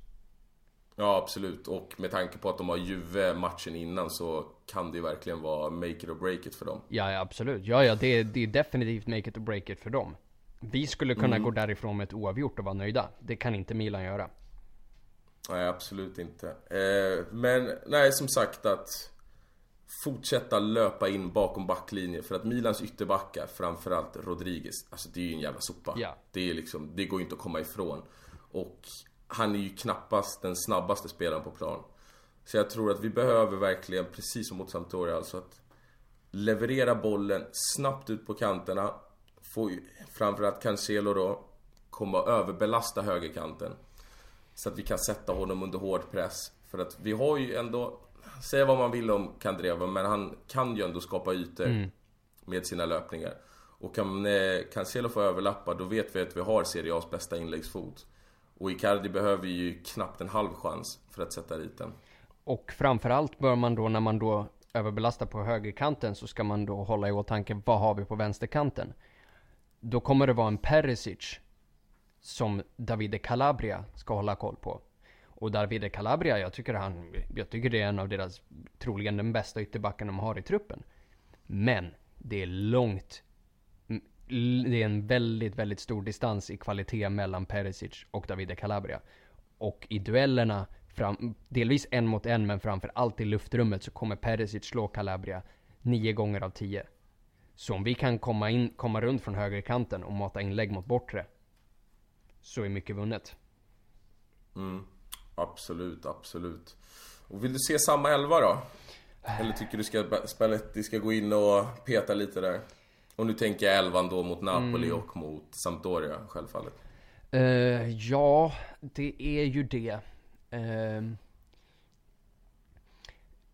Ja, absolut. Och med tanke på att de har Juve matchen innan så kan det ju verkligen vara make it or break it för dem. Ja, ja absolut. Ja, ja, det, är- det är definitivt make it or break it för dem. Vi skulle kunna Mm. gå därifrån med ett oavgjort och vara nöjda. Det kan inte Milan göra. Nej, absolut inte. Eh, men nej, som sagt att fortsätta löpa in bakom backlinjen för att Milans ytterbackar, framförallt Rodriguez, alltså det är ju en jävla sopa. Ja. Det är liksom, det går ju inte att komma ifrån. Och han är ju knappast den snabbaste spelaren på plan. Så jag tror att vi behöver verkligen, precis som mot Sampdoria, alltså att leverera bollen snabbt ut på kanterna. Få framförallt Cancelo då komma och överbelasta högerkanten. Så att vi kan sätta honom under hård press. För att vi har ju ändå, säga vad man vill om Kandreva, men han kan ju ändå skapa ytor med sina löpningar. Och kan eh, Cancelo få överlappa, då vet vi att vi har Serie A's bästa inläggsfot. Och Icardi behöver ju knappt en halv chans för att sätta dit den. Och framförallt bör man då, när man då överbelastar på högerkanten, så ska man då hålla i åtanke, vad har vi på vänsterkanten? Då kommer det vara en Perisic, som Davide Calabria ska hålla koll på. Och Davide Calabria, jag tycker han, jag tycker det är en av deras, troligen den bästa ytterbacken de har i truppen. Men, det är långt, det är en väldigt, väldigt stor distans i kvalitet mellan Perisic och Davide Calabria. Och i duellerna, fram, delvis en mot en, men framför allt i luftrummet så kommer Perisic slå Calabria nio gånger av tio. Så om vi kan komma, in, komma runt från högerkanten och mata inlägg mot bortre, så är mycket vunnet. Mm, Absolut, absolut. Och vill du se samma elva då? Eller tycker du ska, Spalletti ska gå in och peta lite där? Och nu tänker jag elvan då mot Napoli och mot Sampdoria självfallet. Eh, ja, det är ju det. Ehm,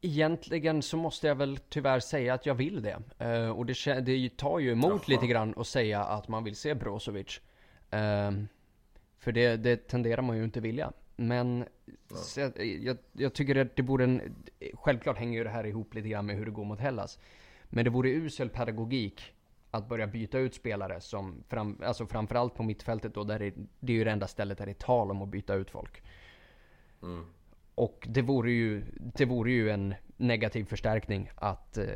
egentligen så måste jag väl tyvärr säga att jag vill det. Eh, och det, det tar ju emot Jaha. lite grann att säga att man vill se Brozovic. Ehm, för det, det tenderar man ju inte vilja. Men jag, jag, jag tycker att det borde en... Självklart hänger ju det här ihop lite grann med hur det går mot Hellas. Men det vore usel pedagogik att börja byta ut spelare som, fram, alltså framförallt på mittfältet då, där det, det är ju det enda stället där det är tal om att byta ut folk. Och det vore ju, det vore ju en negativ förstärkning att, eh,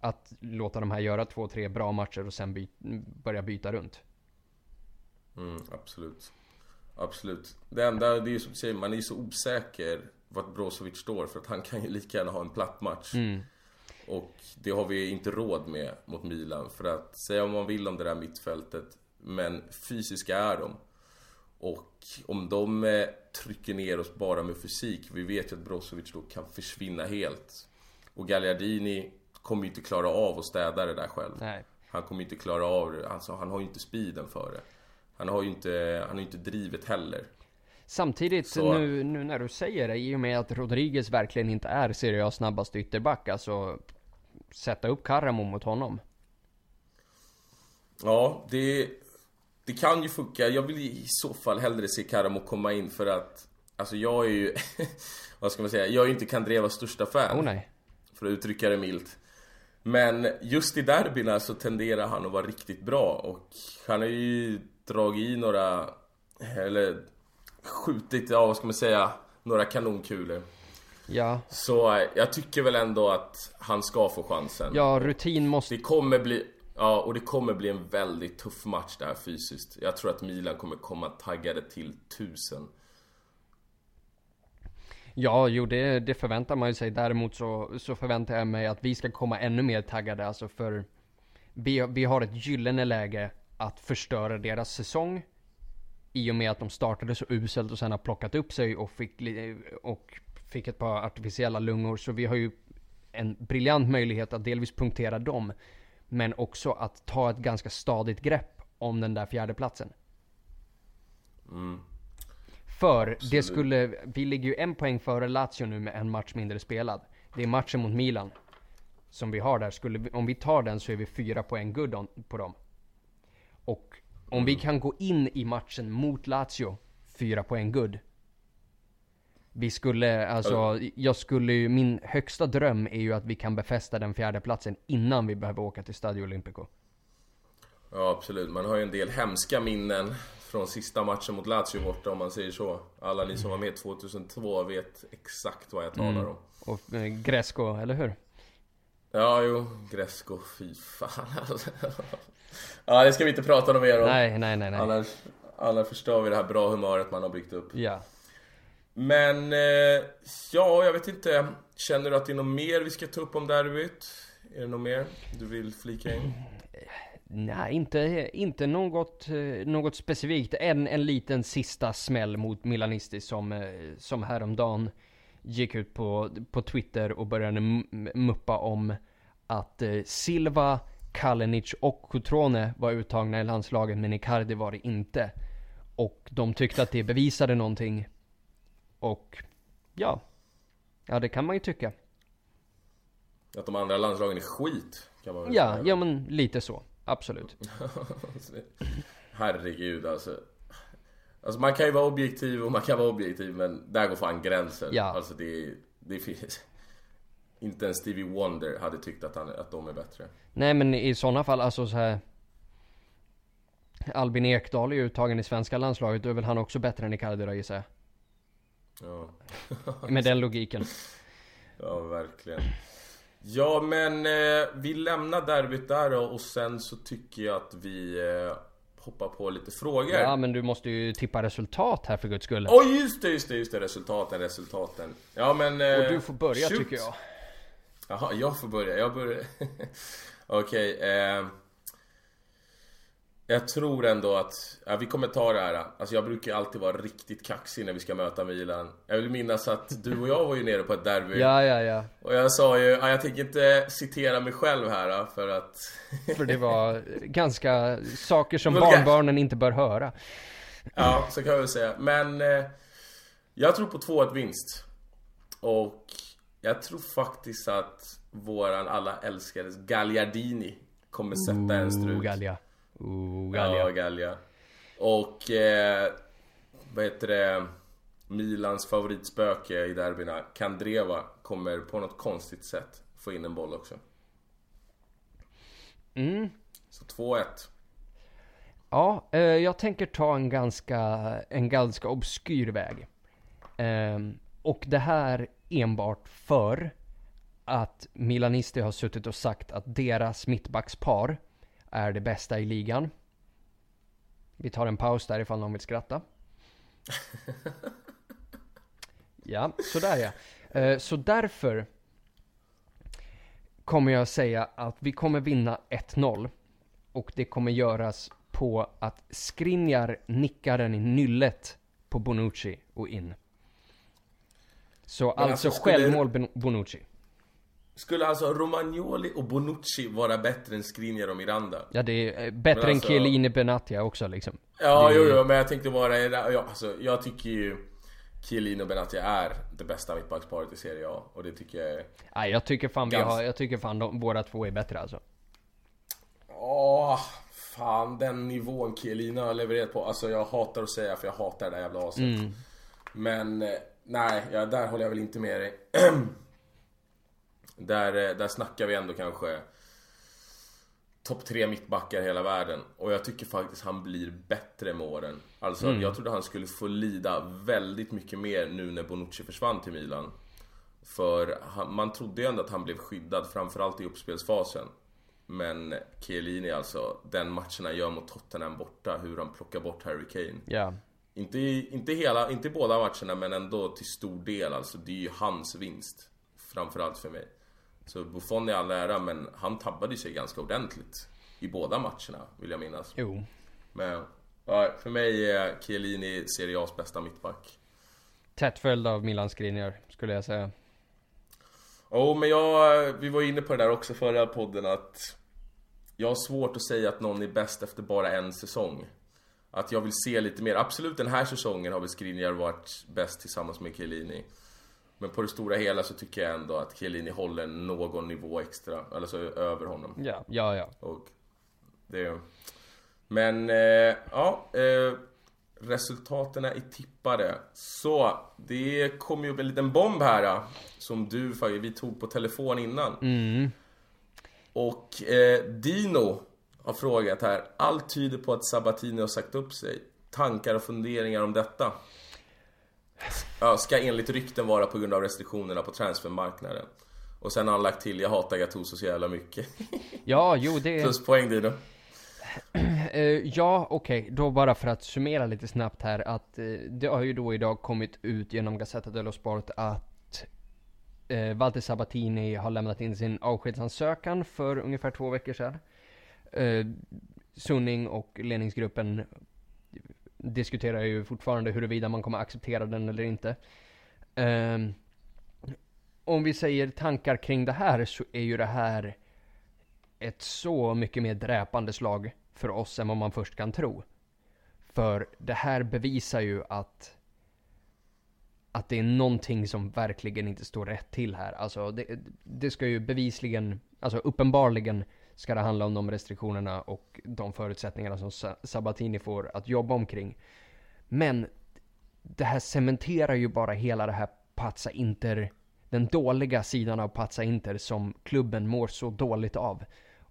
att låta de här göra två, tre bra matcher och sen by, börja byta runt. Mm, absolut. Absolut. Det enda, det är ju som du säger, man är ju så osäker vart Brozovic står för att han kan ju lika gärna ha en platt match. Och det har vi inte råd med mot Milan. För att säga om man vill om det där mittfältet, men fysiska är de. Och om de eh, trycker ner oss bara med fysik, vi vet ju att Brozovic då kan försvinna helt. Och Gagliardini kommer ju inte klara av att städa det där själv. Nej. Han kommer inte klara av det. Alltså, han har ju inte speeden för det. Han har ju inte, han har inte drivet heller. Samtidigt Så- nu, nu när du säger det, i och med att Rodriguez verkligen inte är Serie A's snabbaste ytterback, alltså sätta upp Karamo mot honom. Ja, det, det kan ju funka. Jag vill i så fall hellre se Karamo komma in för att Alltså jag är ju, vad ska man säga, jag är ju inte Kandrevas största fan. Oh nej. För att uttrycka det milt. Men just i derbyna så tenderar han att vara riktigt bra och han har ju dragit i några, eller skjutit, ja vad ska man säga, några kanonkulor. Ja, Så eh, jag tycker väl ändå att han ska få chansen. ja rutin måste... Det kommer bli, ja och det kommer bli en väldigt tuff match där fysiskt. Jag tror att Milan kommer komma taggade till tusen. Ja, jo det, det förväntar man ju sig. Däremot så, så förväntar jag mig att vi ska komma ännu mer taggade. Alltså för vi, vi har ett gyllene läge att förstöra deras säsong. I och med att de startade så uselt och sen har plockat upp sig och fick, och fick ett par artificiella lungor. Så vi har ju en briljant möjlighet att delvis punktera dem. Men också att ta ett ganska stadigt grepp om den där fjärdeplatsen. För det skulle, vi ligger ju en poäng före Lazio nu med en match mindre spelad. Det är matchen mot Milan. Som vi har där. Skulle vi, om vi tar den så är vi fyra poäng good on, på dem. Och om vi kan gå in i matchen mot Lazio, fyra poäng good. Vi skulle, alltså, jag skulle ju, min högsta dröm är ju att vi kan befästa den fjärde platsen innan vi behöver åka till Stadio Olimpico. Ja absolut, man har ju en del hemska minnen från sista matchen mot Lazio borta om man säger så. Alla ni som var med 2002 vet exakt vad jag talar om. Och eh, Gresco, eller hur? Ja, jo, Gresco, fy fan alltså. Ja, det ska vi inte prata något mer om. Nej, nej, nej, nej. Annars, annars förstör vi det här bra humöret man har byggt upp. Ja. Men, eh, ja, jag vet inte. Känner du att det är något mer vi ska ta upp om derbyt? Är det något mer du vill flika in? Mm. Nej, inte, inte något, eh, något specifikt. En, en liten sista smäll mot Milanisti som, eh, som häromdagen gick ut på, på Twitter och började muppa om att Silva, Kalinic och Cotrone var uttagna i landslaget men Icardi var det inte. Och de tyckte att det bevisade någonting. Och ja, ja det kan man ju tycka. Att de andra landslagen är skit, kan man väl Ja, säga. ja men lite så. Absolut. Herregud alltså. Alltså man kan ju vara objektiv och man kan vara objektiv men där går fan gränsen. Ja. Alltså det, det finns... Inte ens Stevie Wonder hade tyckt att, han, att de är bättre. Nej men i sådana fall, alltså så här. Albin Ekdal är ju uttagen i svenska landslaget, då är väl han också bättre än Icardi då gissar jag. Ja, Med den logiken. ja verkligen. Ja men eh, vi lämnar derbyt där då, och sen så tycker jag att vi eh, hoppar på lite frågor. Ja men du måste ju tippa resultat här för guds skull. Oj just det, just det, just det, resultaten, resultaten. Ja men... Eh, Och du får börja shoot. tycker jag. Jaha, jag får börja. Jag börjar. Okej. eh, jag tror ändå att, ja, vi kommer ta det här. Alltså jag brukar alltid vara riktigt kaxig när vi ska möta Milan. Jag vill minnas att du och jag var ju nere på ett derby. Ja, ja, ja. Och jag sa ju, ja, jag tänker inte citera mig själv här för att... För det var ganska saker som barnbarnen inte bör höra. Ja, så kan jag väl säga. Men eh, jag tror på 2-1 vinst. Och jag tror faktiskt att våran alla älskades Gagliardini kommer sätta en strut. Gallia. Oh, Ja, Gallia. Gallia. Och eh, vad heter det? Milans favoritspöke i derbyna, Kandreva, kommer på något konstigt sätt få in en boll också. Mm. Så 2-1. Ja, eh, jag tänker ta en ganska, en ganska obskyr väg. Ehm, och det här enbart för att Milanisti har suttit och sagt att deras mittbackspar är det bästa i ligan. Vi tar en paus där ifall någon vill skratta. Ja, sådär ja. Eh, Så därför kommer jag säga att vi kommer vinna 1-0. Och det kommer göras på att Skriniar nickar den i nyllet på Bonucci och in. Så alltså, alltså, skulle- självmål Bonucci. Skulle alltså Romagnoli och Bonucci vara bättre än Skriniar och Miranda? Ja det är eh, bättre Men än alltså- Chiellini Benatia också liksom. Ja, Det- jo, jo, men jag tänkte bara, ja, alltså, jag tycker ju Chiellini och Benatia är det bästa mittbacksparet i Serie A och det tycker jag är... Nej jag tycker fan vi har, jag tycker fan de, båda två är bättre alltså. Åh, fan den nivån Chiellini har levererat på. Alltså jag hatar att säga för jag hatar det där jävla aset. Mm. Men eh, nej, ja, där håller jag väl inte med dig. där, eh, där snackar vi ändå kanske topp tre mittbackar i hela världen. Och jag tycker faktiskt han blir bättre med åren. Alltså Mm. jag trodde han skulle få lida väldigt mycket mer nu när Bonucci försvann till Milan. För han, man trodde ju ändå att han blev skyddad, framförallt i uppspelsfasen. Men Chiellini alltså, den matchen han gör mot Tottenham borta, hur han plockar bort Harry Kane. Ja. Inte, inte hela, inte båda matcherna men ändå till stor del alltså. Det är ju hans vinst. Framförallt för mig. Så Buffon är all ära men han tabbade sig ganska ordentligt. I båda matcherna vill jag minnas. Jo. Men för mig är Chiellini Serie A's bästa mittback. Tätt följd av Milan Skriniar skulle jag säga. Jo men jag, vi var inne på det där också förra podden att Jag har svårt att säga att någon är bäst efter bara en säsong Att jag vill se lite mer, absolut den här säsongen har väl Skriniar varit bäst tillsammans med Chiellini Men på det stora hela så tycker jag ändå att Chiellini håller någon nivå extra, alltså över honom Ja, ja, ja. och det Men, eh, ja eh, resultaten är tippade. Så, det kom ju upp en liten bomb här. ja, Som du vi tog på telefon innan. Mm. Och eh, Dino har frågat här. Allt tyder på att Sabatini har sagt upp sig. Tankar och funderingar om detta? Ja, ska enligt rykten vara på grund av restriktionerna på transfermarknaden. Och sen har han lagt till, jag hatar Gattuso så jävla mycket. Ja, jo det... Pluspoäng Dino. Eh, ja, okej. Då bara för att summera lite snabbt här att eh, det har ju då idag kommit ut genom Gazzetta dello Sport att eh, Walter Sabatini har lämnat in sin avskedsansökan för ungefär två veckor sedan. Sunning och ledningsgruppen diskuterar ju fortfarande huruvida man kommer acceptera den eller inte. Um, om vi säger tankar kring det här så är ju det här ett så mycket mer dräpande slag för oss än vad man först kan tro. För det här bevisar ju att att det är någonting som verkligen inte står rätt till här. Alltså det, det ska ju bevisligen, alltså uppenbarligen ska det handla om de restriktionerna och de förutsättningarna som Sabatini får att jobba omkring. Men det här cementerar ju bara hela det här Pazza Inter, den dåliga sidan av Pazza Inter som klubben mår så dåligt av.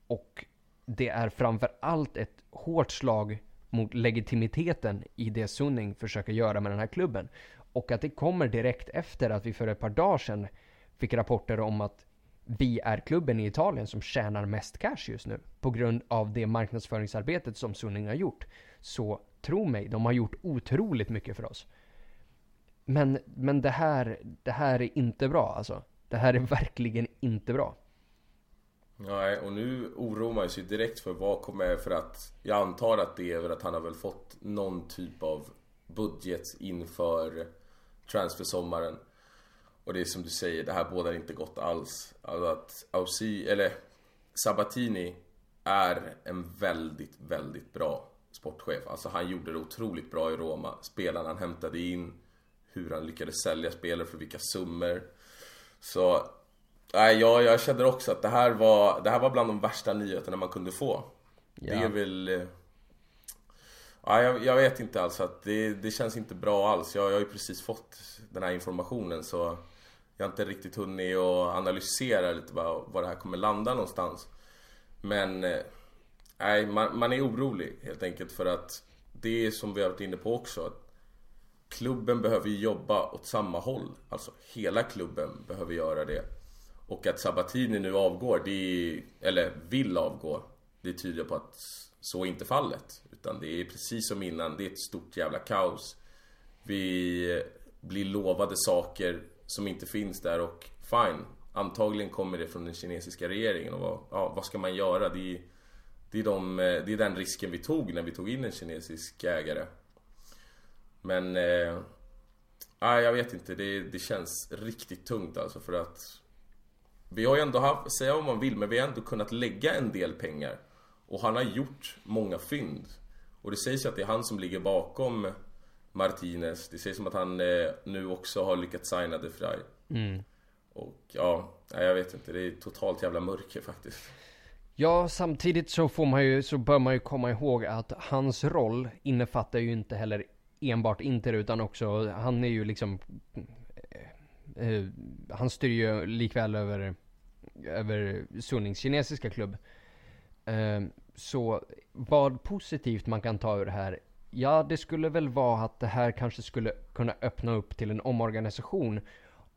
Och det är framför allt ett hårt slag mot legitimiteten i det Sunning försöker göra med den här klubben. Och att det kommer direkt efter att vi för ett par dagar sedan fick rapporter om att vi är klubben i Italien som tjänar mest cash just nu. På grund av det marknadsföringsarbetet som Sunning har gjort. Så tro mig, de har gjort otroligt mycket för oss. Men, men det här, det här är inte bra alltså. Det här är verkligen inte bra. Nej, och nu oroar man sig direkt för vad kommer för att Jag antar att det är för att han har väl fått någon typ av budget inför transfersommaren och det är som du säger, det här bådar inte gott alls Alltså att Ausi, eller Sabatini är en väldigt, väldigt bra sportchef Alltså han gjorde det otroligt bra i Roma Spelarna han hämtade in Hur han lyckades sälja spelare för vilka summor Så Nej, jag, jag känner också att det här var, det här var bland de värsta nyheterna man kunde få. Det Ja. är väl... Ja, jag, jag vet inte alls att det, det känns inte bra alls. Jag, jag har ju precis fått den här informationen så jag har inte riktigt hunnit att analysera lite vad, vad det här kommer landa någonstans. Men eh, nej, man, man är orolig helt enkelt för att det är som vi har varit inne på också. Att klubben behöver ju jobba åt samma håll. Alltså hela klubben behöver göra det. Och att Sabatini nu avgår, det är, eller vill avgå, det tyder på att så är inte fallet. Utan det är precis som innan, det är ett stort jävla kaos. Vi blir lovade saker som inte finns där och fine, antagligen kommer det från den kinesiska regeringen och vad, ja, vad ska man göra? Det är, det, är de, eh, det är den risken vi tog när vi tog in en kinesisk ägare. Men... Eh, jag vet inte. Det, det känns riktigt tungt alltså för att... Vi har ju ändå haft, säga vad man vill, men vi har ändå kunnat lägga en del pengar. Och han har gjort många fynd. Och det sägs ju att det är han som ligger bakom Martinez. Det sägs som att han eh, nu också har lyckats signa De Frey. Och ja, jag vet inte. Det är totalt jävla mörker faktiskt. Ja, samtidigt så får man ju, så bör man ju komma ihåg att hans roll innefattar ju inte heller enbart Inter utan också, han är ju liksom, eh, eh, han styr ju likväl över, över Sunnings kinesiska klubb. Eh, så vad positivt man kan ta ur det här, ja det skulle väl vara att det här kanske skulle kunna öppna upp till en omorganisation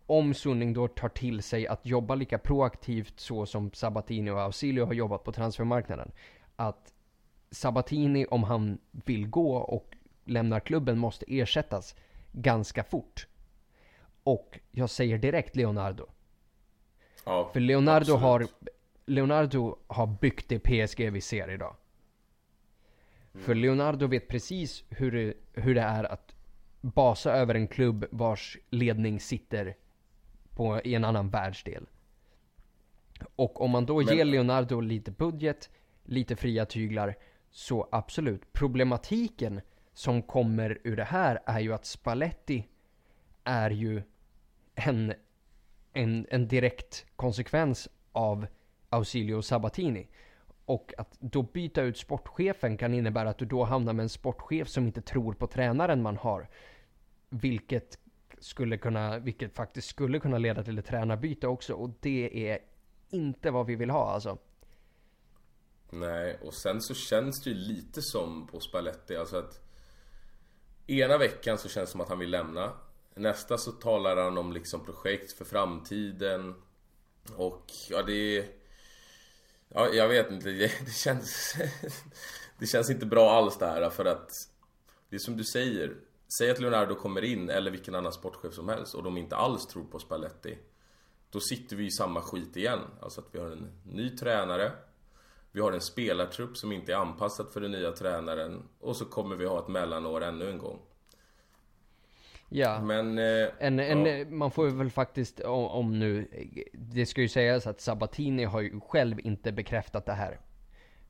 om Sunning då tar till sig att jobba lika proaktivt så som Sabatini och Ausilio har jobbat på transfermarknaden. Att Sabatini, om han vill gå och lämnar klubben, måste ersättas ganska fort. Och jag säger direkt Leonardo. Ja, För Leonardo absolut. har, Leonardo har byggt det PSG vi ser idag. För Leonardo vet precis hur det, hur det är att basa över en klubb vars ledning sitter på, i en annan världsdel. Och om man då Men- ger Leonardo lite budget, lite fria tyglar, så absolut. Problematiken som kommer ur det här är ju att Spalletti är ju en, en, en direkt konsekvens av Ausilio Sabatini. Och att då byta ut sportchefen kan innebära att du då hamnar med en sportchef som inte tror på tränaren man har. Vilket skulle kunna, vilket faktiskt skulle kunna leda till ett tränarbyte också. Och det är inte vad vi vill ha alltså. Nej, och sen så känns det ju lite som på Spalletti, alltså att Ena veckan så känns det som att han vill lämna Nästa så talar han om liksom projekt för framtiden Och ja det är Ja jag vet inte, det, det känns Det känns inte bra alls det här för att Det är som du säger. Säg att Leonardo kommer in eller vilken annan sportchef som helst och de inte alls tror på Spalletti. Då sitter vi i samma skit igen. Alltså att vi har en ny tränare vi har en spelartrupp som inte är anpassad för den nya tränaren och så kommer vi ha ett mellanår ännu en gång. Ja. Men... Eh, En, en, ja. Man får väl faktiskt, om, om nu, det ska ju sägas att Sabatini har ju själv inte bekräftat det här.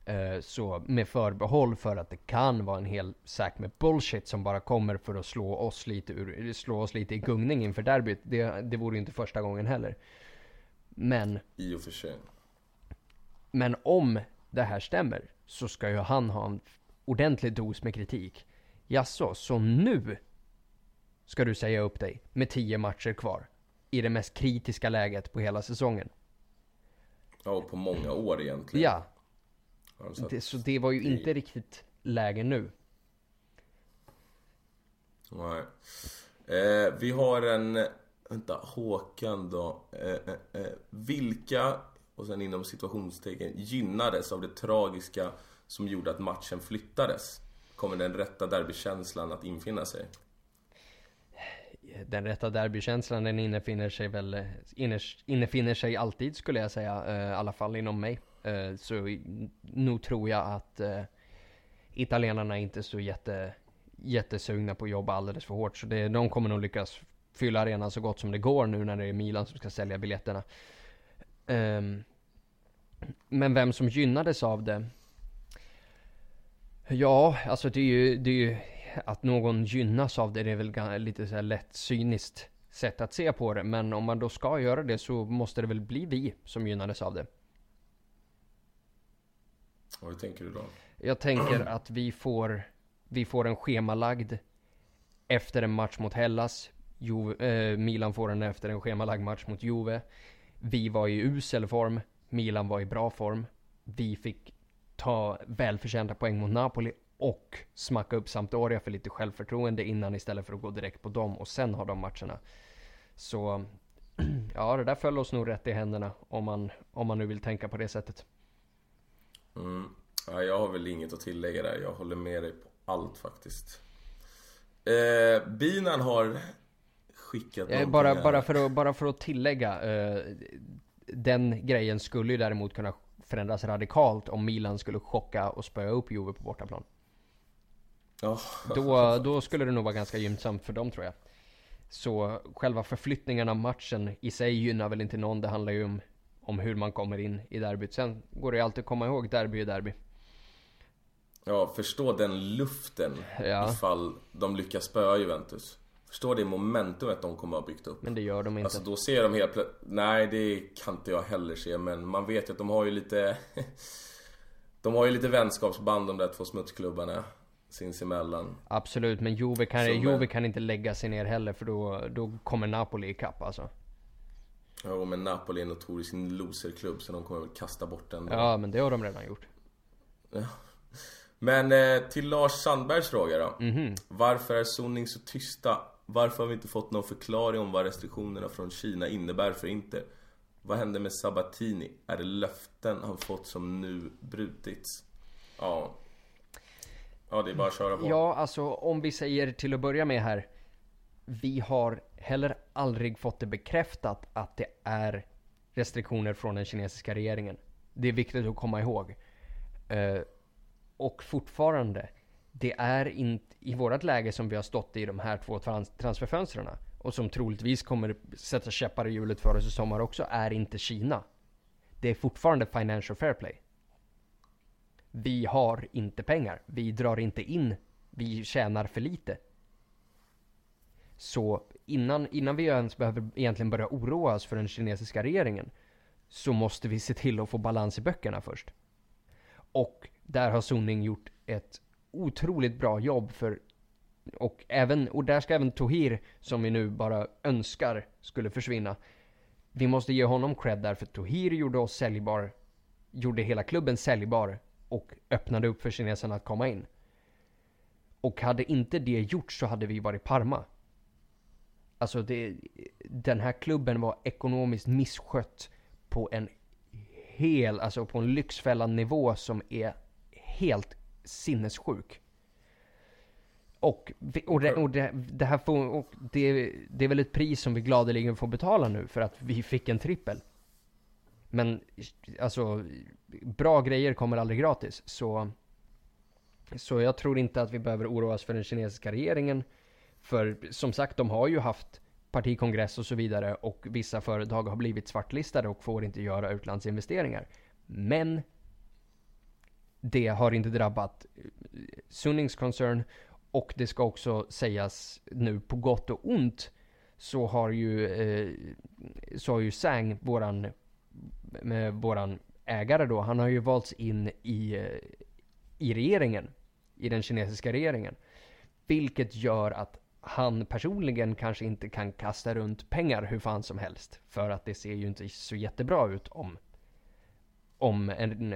Eh, Så med förbehåll för att det kan vara en hel säck med bullshit som bara kommer för att slå oss lite, ur, slå oss lite i gungning inför derbyt. Det, det vore ju inte första gången heller. Men, I och för sig. men om det här stämmer så ska ju han ha en ordentlig dos med kritik. Jaså, så nu ska du säga upp dig med 10 matcher kvar? I det mest kritiska läget på hela säsongen. Ja, och på många år egentligen. Ja, Ja, så att- det, så det var ju inte riktigt läge nu. Nej. Eh, vi har en... Vänta, Håkan då. Eh, eh, eh, vilka, och sen inom situationstecken, gynnades av det tragiska som gjorde att matchen flyttades? Kommer den rätta derbykänslan att infinna sig? Den rätta derbykänslan den innefinner sig väl, eh, innefinner sig alltid skulle jag säga, eh, i alla fall inom mig. Eh, så nog tror jag att eh, italienarna är inte så jätte, jättesugna på att jobba alldeles för hårt. Så det, de kommer nog lyckas fylla arenan så gott som det går nu när det är Milan som ska sälja biljetterna. Ehm, men vem som gynnades av det? Ja, alltså det är ju, det är ju att någon gynnas av det, det är väl lite så här lätt cyniskt sätt att se på det. Men om man då ska göra det så måste det väl bli vi som gynnades av det. Och hur tänker du då? Jag tänker att vi får, vi får en schemalagd efter en match mot Hellas. Jo, eh, Milan får den efter en schemalagd match mot Juve. Vi var i usel form. Milan var i bra form. Vi fick ta välförtjänta poäng mot Napoli och smacka upp Sampdoria för lite självförtroende innan istället för att gå direkt på dem och sen ha de matcherna. Så ja, det där föll oss nog rätt i händerna om man, om man nu vill tänka på det sättet. Mm. Ja, jag har väl inget att tillägga där. Jag håller med dig på allt faktiskt. Eh, Binan har skickat Eh, bara, bara, för att, bara för att tillägga. Eh, den grejen skulle ju däremot kunna förändras radikalt om Milan skulle chocka och spöa upp Juve på bortaplan. Då, då skulle det nog vara ganska gynnsamt för dem tror jag. Så själva förflyttningen av matchen i sig gynnar väl inte någon. Det handlar ju om, om hur man kommer in i derbyt. Sen går det ju alltid att komma ihåg, derby är derby. ja, förstå den luften Ja. ifall de lyckas spöa Juventus. Förstå det momentumet de kommer att ha byggt upp. Men det gör de inte. Alltså då ser de helt plötsligt... Nej, det kan inte jag heller se, men man vet ju att de har ju lite... de har ju lite vänskapsband de där två smutsklubbarna sinsemellan. Absolut, men Juve kan, Som, Juve eh, kan inte lägga sig ner heller för då, då kommer Napoli ikapp alltså. Jo, men Napoli är en notorisk loserklubb så de kommer väl kasta bort den. Ja, men det har de redan gjort. Men eh, till Lars Sandbergs fråga då. Mhm. Varför är Sunning så tysta? Varför har vi inte fått någon förklaring om vad restriktionerna från Kina innebär för Inter? Vad hände med Sabatini? Är det löften han fått som nu brutits? Ja. Ja, det är bara att köra på. Ja, alltså om vi säger till att börja med här. Vi har heller aldrig fått det bekräftat att det är restriktioner från den kinesiska regeringen. Det är viktigt att komma ihåg. Eh, och fortfarande, det är inte i vårt läge som vi har stått i de här två trans- transferfönstren och som troligtvis kommer sätta käppar i hjulet för oss i sommar också, är inte Kina. Det är fortfarande financial fair play. Vi har inte pengar. Vi drar inte in. Vi tjänar för lite. Så innan, innan vi ens behöver egentligen börja oroa oss för den kinesiska regeringen så måste vi se till att få balans i böckerna först. Och där har Suning gjort ett otroligt bra jobb för och även, och där ska även Tohir, som vi nu bara önskar skulle försvinna. Vi måste ge honom cred där, för Tohir gjorde oss säljbar, gjorde hela klubben säljbar och öppnade upp för kineserna att komma in. Och hade inte det gjorts så hade vi varit Parma. Alltså det, den här klubben var ekonomiskt misskött på en hel, alltså på en Lyxfällan-nivå som är helt sinnessjuk. Och, vi- och, det, och det, det här får, och det, det är väl ett pris som vi gladeligen får betala nu för att vi fick en trippel. Men alltså, bra grejer kommer aldrig gratis. Så, så jag tror inte att vi behöver oroa oss för den kinesiska regeringen. För som sagt, de har ju haft partikongress och så vidare och vissa företag har blivit svartlistade och får inte göra utlandsinvesteringar. Men det har inte drabbat eh, Sunnings koncern och det ska också sägas nu på gott och ont så har ju, eh, så har ju Sang, våran, med våran ägare då, han har ju valts in i, eh, i regeringen, i den kinesiska regeringen. Vilket gör att han personligen kanske inte kan kasta runt pengar hur fan som helst. För att det ser ju inte så jättebra ut om, om en,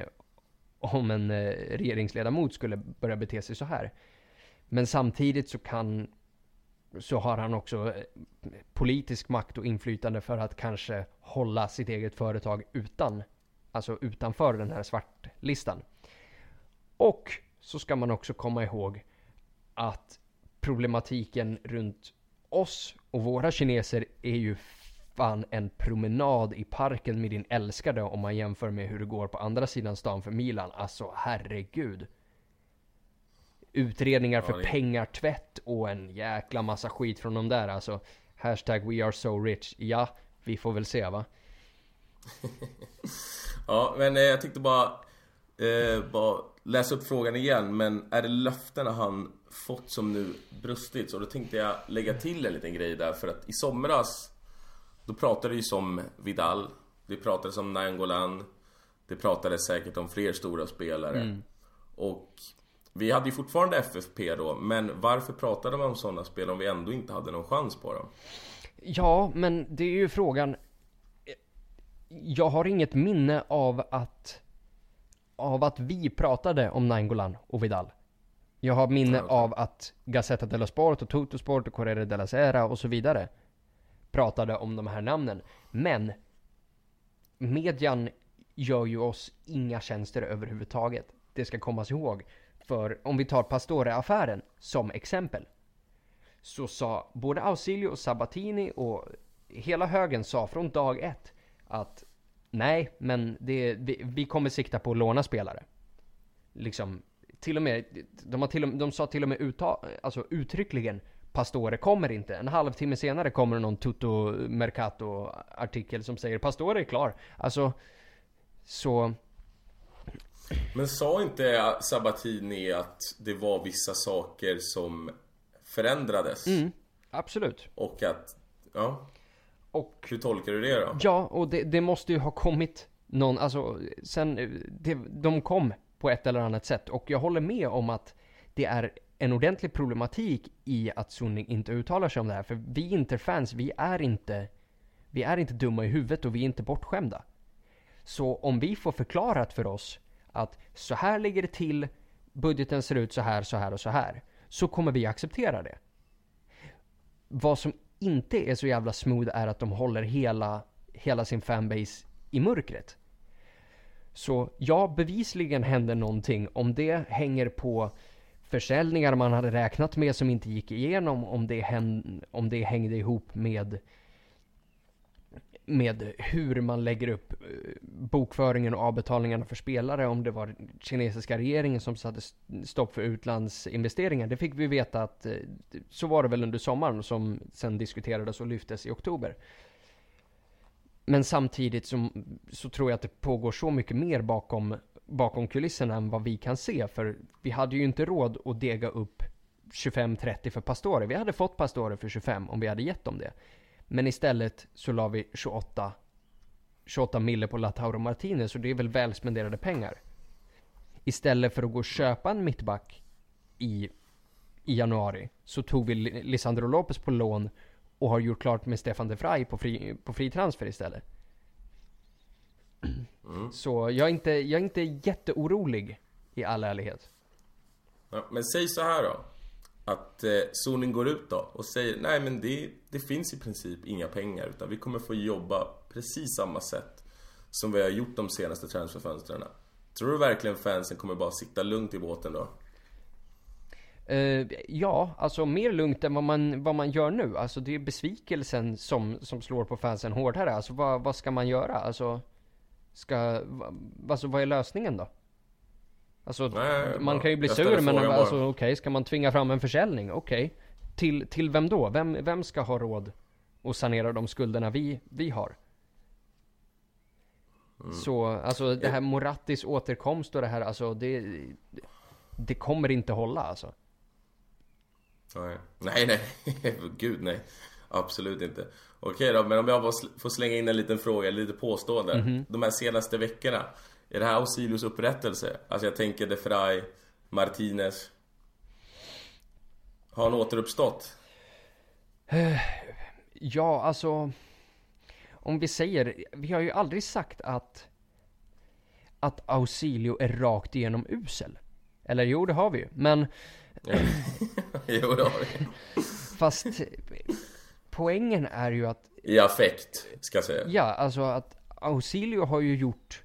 om en eh, regeringsledamot skulle börja bete sig så här. Men samtidigt så kan så har han också eh, politisk makt och inflytande för att kanske hålla sitt eget företag utan, alltså utanför den här svartlistan. Och så ska man också komma ihåg att problematiken runt oss och våra kineser är ju fan en promenad i parken med din älskade om man jämför med hur det går på andra sidan stan för Milan. Alltså herregud. Utredningar för det- pengartvätt och en jäkla massa skit från de där alltså. Hashtag we are so rich. Ja, vi får väl se va. Ja, men eh, jag tänkte bara, eh, bara läsa upp frågan igen. Men är det löftena han fått som nu brustit? Så då tänkte jag lägga till en liten grej där. För att i somras, då pratade det ju som Vidal. Det pratades om Nangolan. Det pratades säkert om fler stora spelare. Och vi hade ju fortfarande FFP då. Men varför pratade man om sådana spel om vi ändå inte hade någon chans på dem? Ja, men det är ju frågan. Jag har inget minne av att av att vi pratade om Nainggolan och Vidal. Jag har minne Ja, okej. av att Gazzetta dello Sport och Totosport och Corriere della Sera och så vidare pratade om de här namnen. Men median gör ju oss inga tjänster överhuvudtaget. Det ska kommas ihåg. För om vi tar Pastore-affären som exempel så sa både Ausilio och Sabatini och hela högen sa från dag ett att nej, men det, vi, vi kommer sikta på att låna spelare. Liksom, till och med, de, har till och, de sa till och med utta, alltså uttryckligen Pastore kommer inte. En halvtimme senare kommer någon Tutto Mercato artikel som säger Pastore är klar. Alltså, så men sa inte Sabatini att det var vissa saker som förändrades? absolut. Och att, ja, Och hur tolkar du det då? Ja, och det, det måste ju ha kommit någon, alltså sen, det, de kom på ett eller annat sätt. Och jag håller med om att det är en ordentlig problematik i att Sunning inte uttalar sig om det här. För vi Interfans, vi är inte, vi är inte dumma i huvudet och vi är inte bortskämda. Så om vi får förklarat för oss att så här ligger det till, budgeten ser ut så här, så här och så här. Så kommer vi acceptera det. Vad som inte är så jävla smooth är att de håller hela, hela sin fanbase i mörkret. Så ja, bevisligen hände någonting. Om det hänger på försäljningar man hade räknat med som inte gick igenom, om det, hän, om det hängde ihop med med hur man lägger upp eh, bokföringen och avbetalningarna för spelare, om det var kinesiska regeringen som satte stopp för utlandsinvesteringar. Det fick vi veta att eh, så var det väl under sommaren som sen diskuterades och lyftes i oktober. Men samtidigt så, så tror jag att det pågår så mycket mer bakom, bakom kulisserna än vad vi kan se. För vi hade ju inte råd att dega upp 25-30 för Pastore. Vi hade fått Pastore för 25 om vi hade gett dem det. Men istället så la vi 28, 28 mille på Lautaro Martinez och det är väl väl spenderade pengar. Istället för att gå och köpa en mittback i, i januari så tog vi Li- Lisandro Lopez på lån och har gjort klart med Stefan de Vrij på fri, på fri transfer istället. Så jag är, inte, jag är inte jätteorolig i all ärlighet. Ja, men säg så här då. Att eh, zonen går ut då och säger nej men det, det finns i princip inga pengar utan vi kommer få jobba precis samma sätt som vi har gjort de senaste transferfönstren. Tror du verkligen fansen kommer bara sitta lugnt i båten då? Uh, ja, alltså mer lugnt än vad man, vad man gör nu. Alltså det är besvikelsen som, som slår på fansen hårdare. Alltså vad, vad ska man göra? Alltså, ska, va, alltså vad är lösningen då? Alltså Nej, man kan ju bli sur men alltså okej, ska man tvinga fram en försäljning? Okej. Till, till vem då? Vem, vem ska ha råd att sanera de skulderna vi, vi har? Mm. Så, alltså det här Morattis återkomst och det här, alltså det, det kommer inte hålla alltså. Nej, nej, nej. Gud nej. Absolut inte. Okej då, men om jag får slänga in en liten fråga, lite påstående. De här senaste veckorna. Är det här Ausilius upprättelse? Alltså jag tänker De Frey, Martinez. Har han återuppstått? Ja, alltså. Om vi säger, vi har ju aldrig sagt att att Ausilio är rakt igenom usel. Eller jo, det har vi ju. Men jo, det har vi. fast poängen är ju att, I affekt, ska jag säga. ja, alltså att Ausilio har ju gjort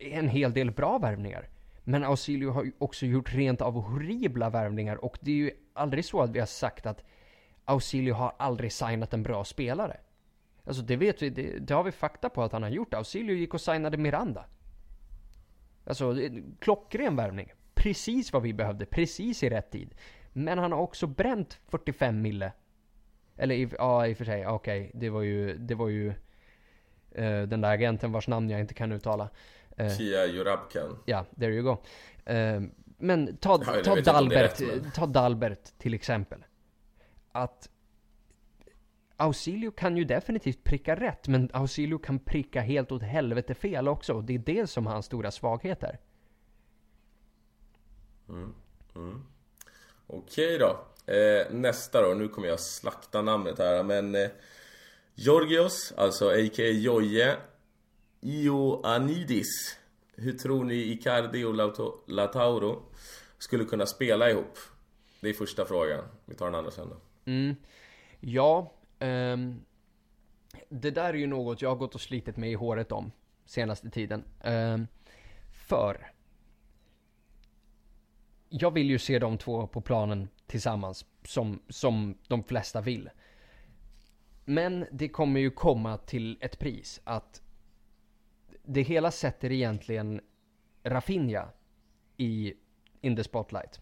en hel del bra värvningar. Men Ausilio har ju också gjort rent av horribla värvningar och det är ju aldrig så att vi har sagt att Ausilio har aldrig signat en bra spelare. Alltså det vet vi, det, det har vi fakta på att han har gjort. Ausilio gick och signade Miranda. Alltså, klockren värvning. Precis vad vi behövde, precis i rätt tid. Men han har också bränt 45 mille. Eller i, ja, i och för sig, okej, det var ju, det var ju uh, den där agenten vars namn jag inte kan uttala. Eh, Kia Jurabkan. Ja, there you go. Eh, men ta, Ja, ta Dalbert, rätt, men- ta Dalbert till exempel. Att Ausilio kan ju definitivt pricka rätt, men Ausilio kan pricka helt åt helvete fel också. Och det är det som hans stora svaghet är. Okej då. Eh, nästa då, nu kommer jag slakta namnet här men eh, Georgios, alltså a.k.a. Joje Ioannidis. Hur tror ni Icardi och Latauro Lautauro skulle kunna spela ihop? Det är första frågan. Vi tar den andra sen då. Mm. Ja, um, det där är ju något jag har gått och slitit mig i håret om senaste tiden. Um, för jag vill ju se de två på planen tillsammans, som, som de flesta vill. Men det kommer ju komma till ett pris att det hela sätter egentligen Rafinha i in the spotlight.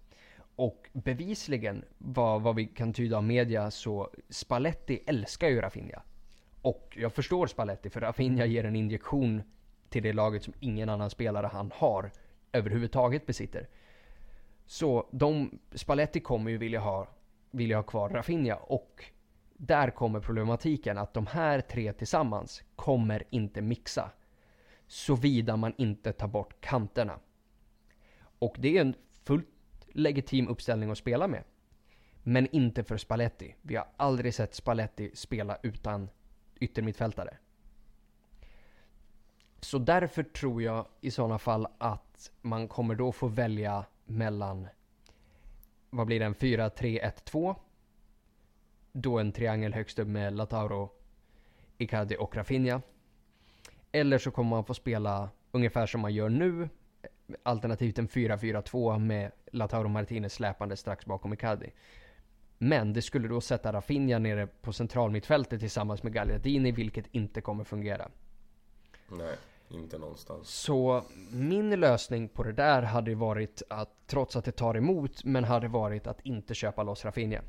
Och bevisligen, vad, vad vi kan tyda av media, så Spalletti älskar ju Rafinha. Och jag förstår Spalletti, för Rafinha ger en injektion till det laget som ingen annan spelare han har överhuvudtaget besitter. Så de, Spalletti kommer ju vilja ha, vilja ha kvar Rafinha och där kommer problematiken att de här tre tillsammans kommer inte mixa. Såvida man inte tar bort kanterna. Och det är en fullt legitim uppställning att spela med. Men inte för Spalletti. Vi har aldrig sett Spalletti spela utan yttermittfältare. Så därför tror jag i sådana fall att man kommer då få välja mellan vad blir den? 4-3-1-2 då en triangel högst upp med Latauro Icardi och Rafinha. Eller så kommer man få spela ungefär som man gör nu. Alternativt en 4-4-2 med Lautaro Martinez släpande strax bakom Icardi. Men det skulle då sätta Rafinha nere på centralmittfältet tillsammans med Gagliardini, vilket inte kommer fungera. Nej, inte någonstans. Så min lösning på det där hade varit att, trots att det tar emot, men hade varit att inte köpa loss Rafinha.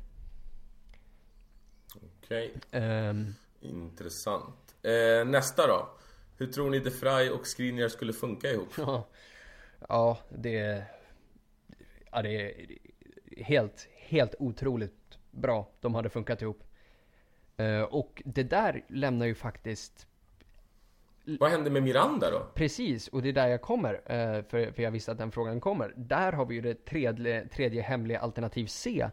Okej, Ehm, intressant. Eh, nästa då. Hur tror ni De Frey och Skriniar skulle funka ihop? Ja, ja det, ja, det är helt, helt otroligt bra de hade funkat ihop. Eh, och det där lämnar ju faktiskt Vad händer med Miranda då? Precis, och det är där jag kommer, eh, för, för jag visste att den frågan kommer. Där har vi ju det tredje, tredje hemliga alternativ C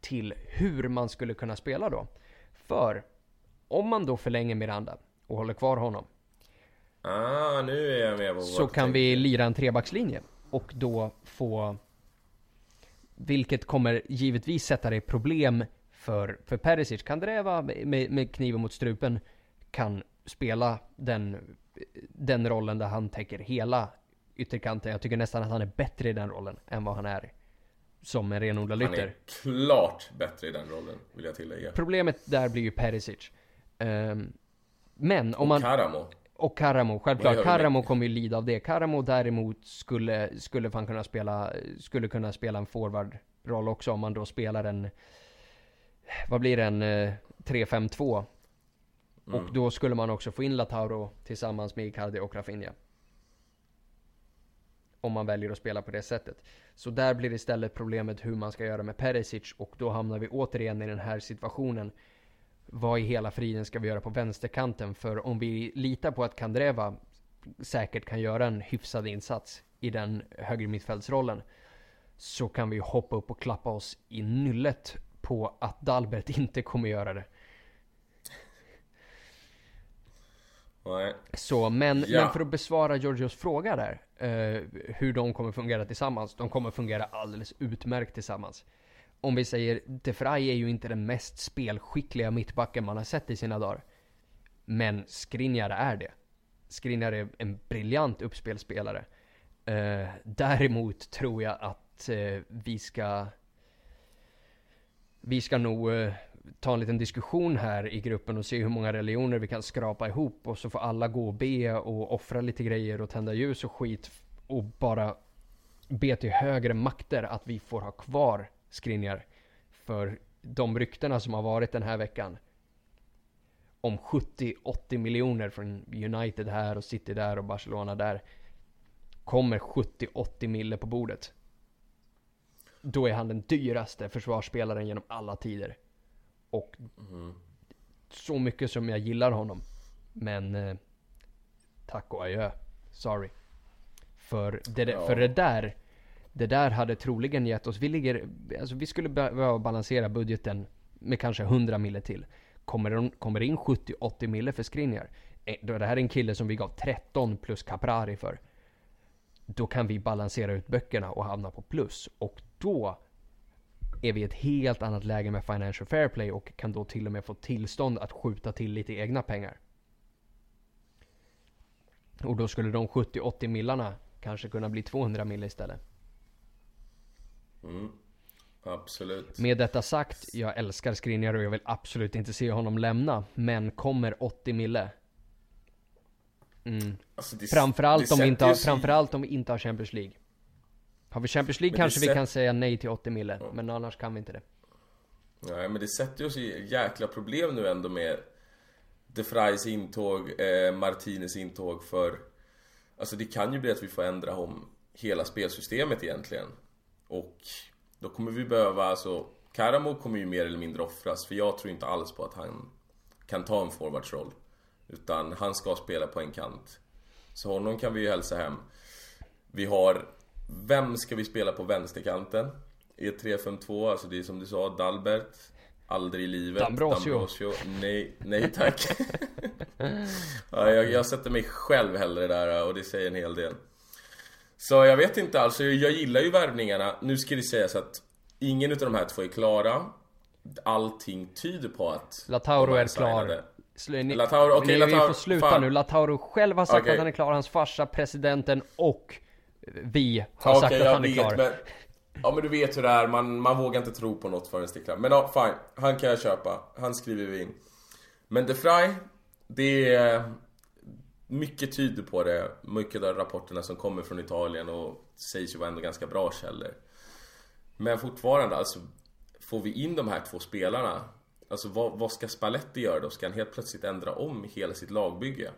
till hur man skulle kunna spela då. För om man då förlänger Miranda och håller kvar honom Ah, nu är jag med på så kan vi lira en trebackslinje och då få vilket kommer givetvis sätta det problem för, för Perisic. Kandreva med, med kniven mot strupen kan spela den, den rollen där han täcker hela ytterkanten. Jag tycker nästan att han är bättre i den rollen än vad han är som en renodlad Han ytter. är klart bättre i den rollen, vill jag tillägga. Problemet där blir ju Perisic. Ehm, men om man... Karamo. Och Karamo, självklart. Karamo kommer ju lida av det. Karamo däremot skulle, skulle fan kunna spela, skulle kunna spela en forwardroll också om man då spelar en, vad blir det, en eh, 3-5-2. Mm. Och då skulle man också få in Lautaro tillsammans med Icardi och Rafinha. Om man väljer att spela på det sättet. Så där blir istället problemet hur man ska göra med Perisic och då hamnar vi återigen i den här situationen. Vad i hela friden ska vi göra på vänsterkanten? För om vi litar på att Kandreva säkert kan göra en hyfsad insats i den höger mittfältsrollen så kan vi hoppa upp och klappa oss i nyllet på att Dalbert inte kommer göra det. Nej. Så, men, Ja. men för att besvara Georgios fråga där, eh, hur de kommer fungera tillsammans. De kommer fungera alldeles utmärkt tillsammans. Om vi säger, De Frey är ju inte den mest spelskickliga mittbacken man har sett i sina dagar. Men Skriniar är det. Skriniar är en briljant uppspelspelare. Eh, däremot tror jag att eh, vi ska vi ska nog eh, ta en liten diskussion här i gruppen och se hur många religioner vi kan skrapa ihop och så får alla gå och be och offra lite grejer och tända ljus och skit och bara be till högre makter att vi får ha kvar Skriniar. För de ryktena som har varit den här veckan om 70-80 miljoner från United här och City där och Barcelona där kommer 70-80 mille på bordet. Då är han den dyraste försvarsspelaren genom alla tider. Och så mycket som jag gillar honom. Men eh, tack och adjö. Sorry. För det, Ja. för det där det där hade troligen gett oss, vi ligger, alltså vi skulle behöva balansera budgeten med kanske 100 mille till. Kommer det, kommer det in 70-80 mille för Skriniar, eh, Det här är en kille som vi gav 13 plus Caprari för. Då kan vi balansera ut böckerna och hamna på plus. Och då är vi i ett helt annat läge med Financial Fair Play och kan då till och med få tillstånd att skjuta till lite egna pengar. Och då skulle de 70-80 millarna kanske kunna bli 200 mil istället. Mm. Absolut. Med detta sagt, jag älskar Skriniar och jag vill absolut inte se honom lämna. Men kommer 80 mille? Mm. Alltså, det- Framförallt det om, vi inte har, framförallt om vi inte har Champions League. Har vi Champions League Men kanske vi kan säga nej till 80 mille. Men annars kan vi inte det. Nej, men det sätter ju oss i jäkla problem nu ändå med De Vrijs intåg, eh, Martinez intåg för... Alltså det kan ju bli att vi får ändra om hela spelsystemet egentligen. Och då kommer vi behöva, alltså... Karamo kommer ju mer eller mindre offras, för jag tror inte alls på att han kan ta en forwardsroll. Utan han ska spela på en kant. Så honom kan vi ju hälsa hem. Vi har... Vem ska vi spela på vänsterkanten? I ett 3-5-2, alltså det är som du sa, Dalbert. Aldrig i livet. D'Ambrosio. D'Ambrosio. Nej, nej tack. ja, jag, jag sätter mig själv hellre där och det säger en hel del. Så jag vet inte, alltså jag gillar ju värvningarna. Nu ska det sägas att ingen utav de här två är klara. Allting tyder på att Lautaro de är klar. signade. Sl- ni, Lautaro, okej, ni, vi Lautaro, får sluta fan. nu. Lautaro själv har sagt Okej. att han är klar. Hans farsa, presidenten och vi har Ja, sagt att han är vet, klar. Men, ja men du vet hur det är, man, man vågar inte tro på något förrän det är klart. Men ja, fine. Han kan jag köpa. Han skriver vi in. Men De Vrij, det är... Mycket tyder på det. Mycket av rapporterna som kommer från Italien och sägs ju vara ändå ganska bra källor. Men fortfarande, alltså Får vi in de här två spelarna Alltså vad, vad ska Spalletti göra då? Ska han helt plötsligt ändra om hela sitt lagbygge?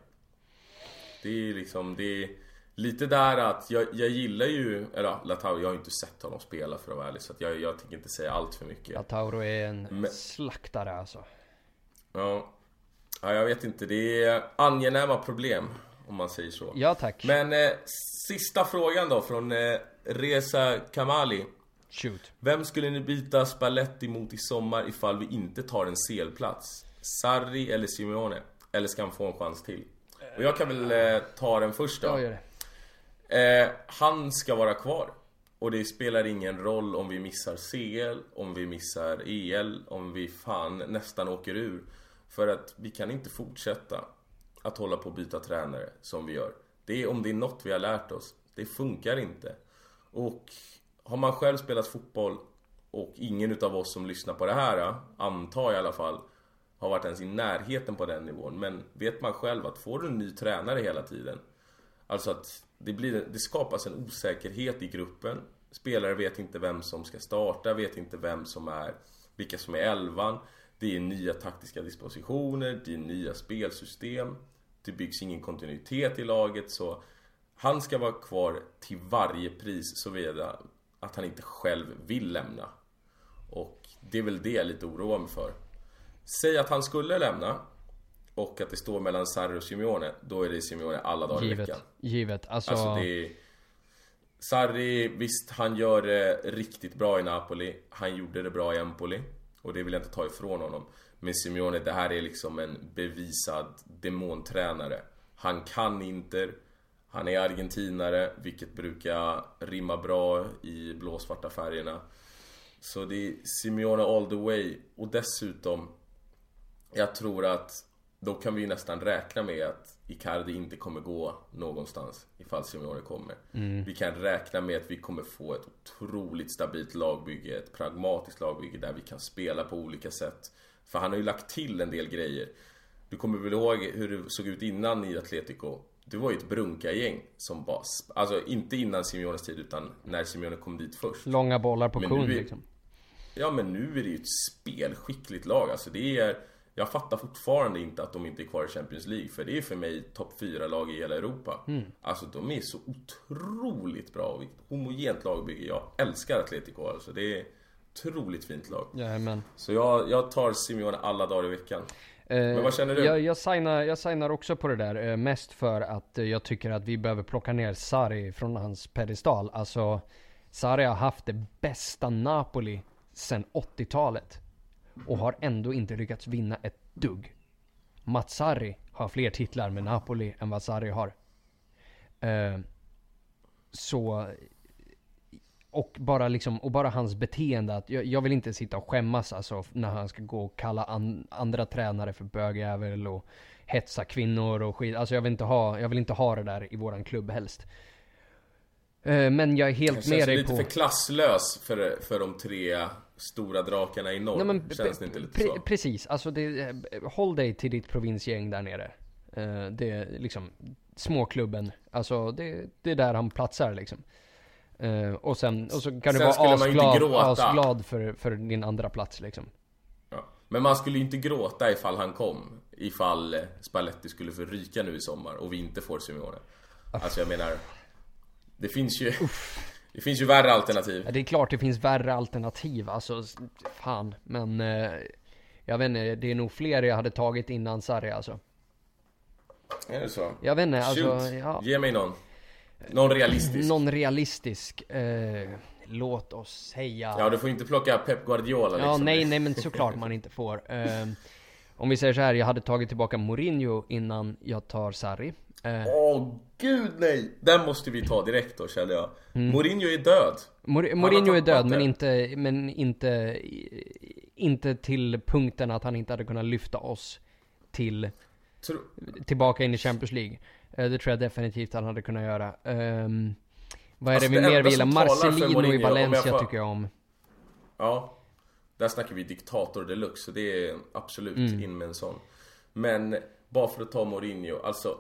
Det är liksom, det är lite där att jag, jag gillar ju, eller ja, Latau, jag har ju inte sett honom spela för att vara ärlig Så att jag, jag tänker inte säga allt för mycket Lautaro är en Men- slaktare alltså. Ja. Ja, jag vet inte. Det är angenäma problem om man säger så. Ja tack. Men eh, sista frågan då från eh, Reza Kamali. Shoot. Vem skulle ni byta Spalletti mot i sommar ifall vi inte tar en CL-plats? Sarri eller Simeone? Eller ska han få en chans till? Och jag kan väl eh, ta den först då. Jag gör. Eh, han ska vara kvar. Och det spelar ingen roll om vi missar CL, om vi missar EL, om vi fan nästan åker ur. För att vi kan inte fortsätta att hålla på och byta tränare som vi gör. Det är om det är något vi har lärt oss. Det funkar inte. Och har man själv spelat fotboll och ingen utav oss som lyssnar på det här, antar jag i alla fall, har varit ens i närheten på den nivån. Men vet man själv att får du en ny tränare hela tiden Alltså att det, blir, det skapas en osäkerhet i gruppen. Spelare vet inte vem som ska starta, vet inte vem som är, vilka som är elvan. Det är nya taktiska dispositioner, det är nya spelsystem. Det byggs ingen kontinuitet i laget så han ska vara kvar till varje pris såvida att han inte själv vill lämna. Och det är väl det jag lite oroar mig för. Säg att han skulle lämna och att det står mellan Sarri och Simeone, då är det Simeone alla dagar i veckan. Givet. Alltså, Alltså det är... Sarri, visst han gör det riktigt bra i Napoli. Han gjorde det bra i Empoli. Och det vill jag inte ta ifrån honom. Men Simeone, det här är liksom en bevisad demontränare. Han kan Inter. Han är argentinare, vilket brukar rimma bra i blåsvarta färgerna. Så det är Simeone all the way. Och dessutom, jag tror att då kan vi ju nästan räkna med att Icardi inte kommer gå någonstans ifall Simeone kommer. Vi kan räkna med att vi kommer få ett otroligt stabilt lagbygge, ett pragmatiskt lagbygge där vi kan spela på olika sätt. För han har ju lagt till en del grejer. Du kommer väl ihåg hur det såg ut innan i Atletico? Det var ju ett brunka-gäng som bara... Alltså inte innan Simeones tid utan när Simeone kom dit först. långa bollar på kund liksom. Ja men nu är det ju ett spelskickligt lag. Alltså det är... Jag fattar fortfarande inte att de inte är kvar i Champions League. För det är för mig topp 4-lag i hela Europa. Alltså de är så otroligt bra. och Vilket homogent lagbygge. Jag älskar Atletico alltså. Det är otroligt fint lag. Jajamän. Så jag, jag tar Simeone alla dagar i veckan. Men vad känner du? Jag, jag, signar, jag signar också på det där, eh, mest för att eh, jag tycker att vi behöver plocka ner Sarri från hans pedestal. Alltså, Sarri har haft det bästa Napoli sedan 80-talet. Och har ändå inte lyckats vinna ett dugg. Mats Sarri har fler titlar med Napoli än vad Sarri har. Eh, så och bara liksom, och bara hans beteende att jag, jag vill inte sitta och skämmas alltså när han ska gå och kalla an, andra tränare för bögjävel och hetsa kvinnor och skit. Alltså jag vill inte ha, jag vill inte ha det där i våran klubb helst. Eh, Men jag är helt Det med dig lite på... för klasslös för, för de tre stora drakarna i norr. Nej, men, Känns det inte lite pre- så? Precis, alltså det, eh, håll dig till ditt provinsgäng där nere. Eh, Det är liksom småklubben, alltså det, det är där han platsar liksom. Eh, Och sen, och så kan du Sen vara ju inte asglad, asglad för, för din andra plats liksom. Ja. Men man skulle ju inte gråta ifall han kom. Ifall Spalletti skulle få ryka nu i sommar och vi inte får Simeone. Alltså jag menar... Det finns ju... Det finns ju värre alternativ. Ja, det är klart det finns värre alternativ, alltså fan. Men eh, jag vet inte, det är nog fler jag hade tagit innan Sarri alltså. Är det så? Jag vet inte, alltså, Shoot. ja. Ge mig någon. Någon realistisk. Någon realistisk, eh, låt oss säga. Ja, du får inte plocka Pep Guardiola liksom. Ja, nej, nej men såklart man inte får. Ehm, om vi säger så här, jag hade tagit tillbaka Mourinho innan jag tar Sarri. Uh, Åh gud nej! Den måste vi ta direkt då känner jag. Mourinho är död. Mor- Mourinho är död, men inte, men inte, inte till punkten att han inte hade kunnat lyfta oss till, Tro... tillbaka in i Champions League. Eh, det tror jag definitivt han hade kunnat göra. Ehm, vad är Alltså, det vi mer för Marcelino Mourinho, i om jag Valencia får- tycker jag om. Ja. Där snackar vi diktator deluxe, så det är absolut in med en sån. Men bara för att ta Mourinho, alltså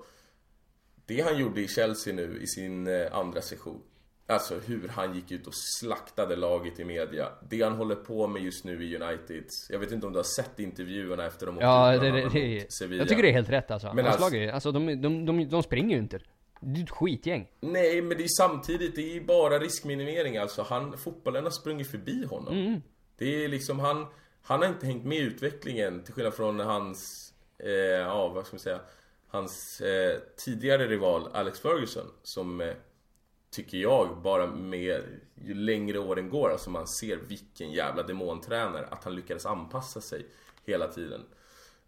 Det han gjorde i Chelsea nu i sin eh, andra session Alltså hur han gick ut och slaktade laget i media Det han håller på med just nu i United Jag vet inte om du har sett intervjuerna efter de åkte Ja, det, det, det, Sevilla. jag tycker det är helt rätt alltså. Men Hans alltså- lag alltså de, de, de, de springer ju inte. Det är ett skitgäng. Nej, men det är samtidigt, det är ju bara riskminimering alltså. Han, fotbollen har sprungit förbi honom. Mm. Det är liksom, han, han har inte hängt med i utvecklingen till skillnad från hans, eh, ja vad ska man säga, hans eh, tidigare rival Alex Ferguson som eh, tycker jag bara med ju längre åren går, alltså man ser vilken jävla demontränare att han lyckades anpassa sig hela tiden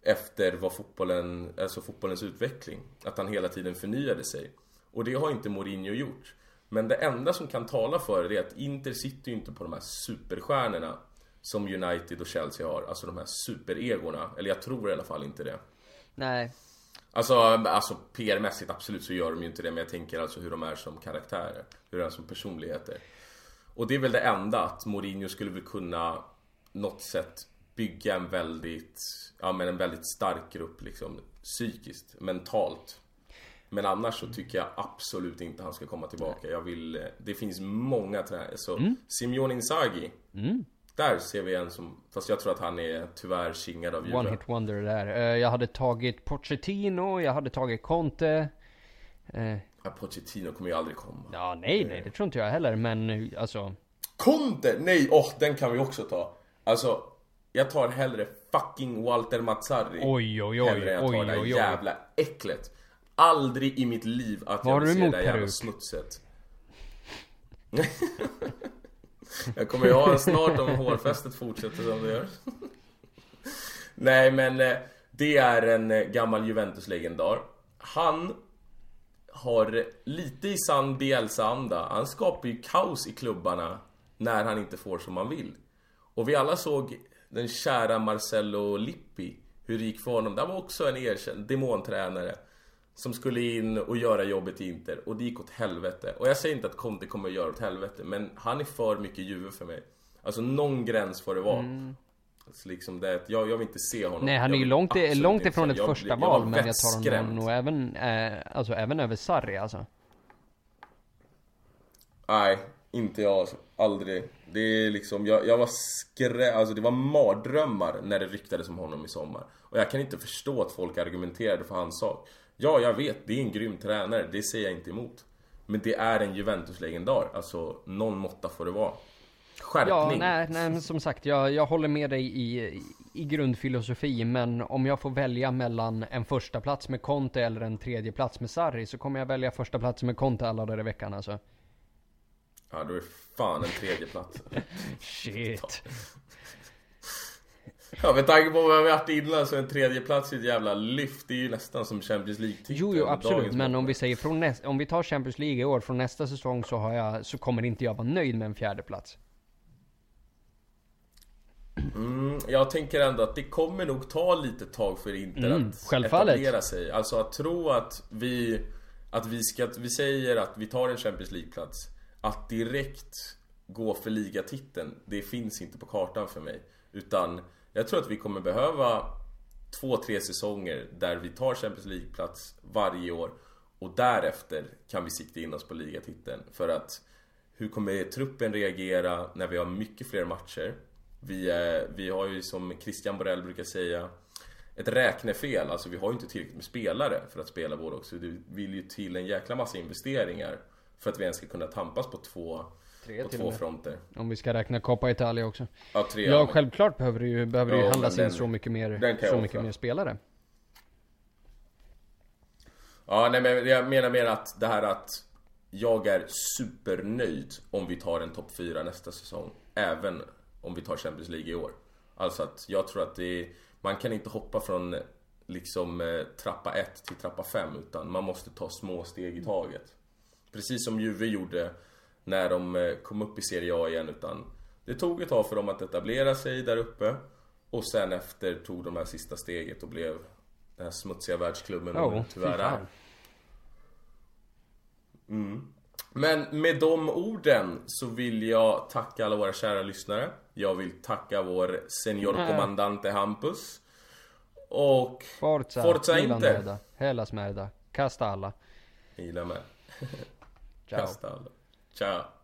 efter vad fotbollen, alltså fotbollens utveckling. Att han hela tiden förnyade sig. Och det har inte Mourinho gjort. Men det enda som kan tala för det är att Inter sitter ju inte på de här superstjärnorna som United och Chelsea har. Alltså de här superegorna. Eller jag tror i alla fall inte det. Nej. Alltså, alltså PR-mässigt absolut så gör de ju inte det. Men jag tänker alltså hur de är som karaktärer. Hur de är som personligheter. Och det är väl det enda att Mourinho skulle väl kunna något sätt bygga en väldigt, ja men en väldigt stark grupp liksom psykiskt, mentalt. Men annars så tycker jag absolut inte han ska komma tillbaka. Jag vill, det finns många tränare. Så Mm. Simeone Inzaghi. Där ser vi en som, fast jag tror att han är tyvärr kingad av One Juve. hit wonder där. Eh, Jag hade tagit Pochettino, jag hade tagit Conte. Eh, Ja, Pochettino kommer ju aldrig komma. Ja, nej, nej, det tror inte jag heller, men eh, alltså. Conte! Nej, åh, den kan vi också ta. Alltså, jag tar hellre fucking Walter Mazzarri. Oj, oj, oj, Hellre än jag tar oj, det oj, oj. jävla äcklet. Aldrig i mitt liv att Vad har jag vill se det där jävla smutset. jag kommer ju ha snart om hårfästet fortsätter som det gör. Nej men eh, det är en eh, gammal Juventus-legendar. Han har lite i sann Bielsa-anda. Han skapar ju kaos i klubbarna när han inte får som han vill. Och vi alla såg den kära Marcello Lippi. Hur det gick för honom. Det var också en erkänd demontränare. Som skulle in och göra jobbet i Inter. Och det gick åt helvete. Och jag säger inte att Conte kommer att göra åt helvete. Men han är för mycket Juve för mig. Alltså någon gräns får det vara. Alltså liksom det, jag, jag vill inte se honom. Nej, han är ju långt, långt ifrån ett jag första jag val, men jag tar honom nog även, eh, alltså även över Sarri alltså. Nej, inte jag alltså. Aldrig. Det är liksom, jag, jag var skrä... Alltså det var mardrömmar när det ryktades om honom i sommar. Och jag kan inte förstå att folk argumenterade för hans sak. Ja, jag vet, det är en grym tränare. Det säger jag inte emot. Men det är en Juventus-legendar. Alltså, någon måtta får det vara. Skärpning. Ja, nej, nej men som sagt, jag, jag håller med dig i, i, grundfilosofi, men om jag får välja mellan en första plats med Conte eller en tredje plats med Sarri så kommer jag välja första plats med Conte alla dagar i veckan alltså. Ja, då är fan en tredje plats. Shit. Ja, med tanke på vad vi har varit innan så en tredje plats i ett jävla lyft. Det är ju nästan som Champions League-titel. Jo, jo, absolut. Men om vi säger från näst, om vi tar Champions League i år, från nästa säsong så har jag, så kommer inte jag vara nöjd med en fjärde plats. Mm, jag tänker ändå att det kommer nog ta lite tag för Inter Mm, att självfallet. etablera sig. Alltså att tro att vi, att vi ska, att vi säger att vi tar en Champions League-plats. Att direkt gå för ligatiteln, det finns inte på kartan för mig. Utan jag tror att vi kommer behöva två, tre säsonger där vi tar Champions League-plats varje år. Och därefter kan vi sikta in oss på ligatiteln. För att hur kommer truppen reagera när vi har mycket fler matcher? Vi, eh, vi har ju som Christian Borell brukar säga ett räknefel, alltså vi har ju inte tillräckligt med spelare för att spela både också. Det vill ju till en jäkla massa investeringar för att vi ens ska kunna tampas på två, Tre på till två med. fronter. Om vi ska räkna Coppa Italia också. Ja, tre. Ja, men- självklart behöver det ju, behöver det ju Ja, handlas in så mycket mer, så mycket offra. mer spelare. Ja, nej men jag menar mer att det här att jag är supernöjd om vi tar en topp 4 nästa säsong. Även om vi tar Champions League i år. Alltså att jag tror att det är, man kan inte hoppa från liksom eh, trappa 1 till trappa 5 utan man måste ta små steg i taget. Precis som Juve gjorde när de eh, kom upp i Serie A igen utan det tog ett tag för dem att etablera sig där uppe och sen efter tog de här sista steget och blev den här smutsiga världsklubben Ja, de tyvärr är. fan. Men med de orden så vill jag tacka alla våra kära lyssnare. Jag vill tacka vår senior Nej. kommandante Hampus. Och Forza, Forza merda, Hellas merda, kasta alla. Gilla med. Kasta alla. Ciao.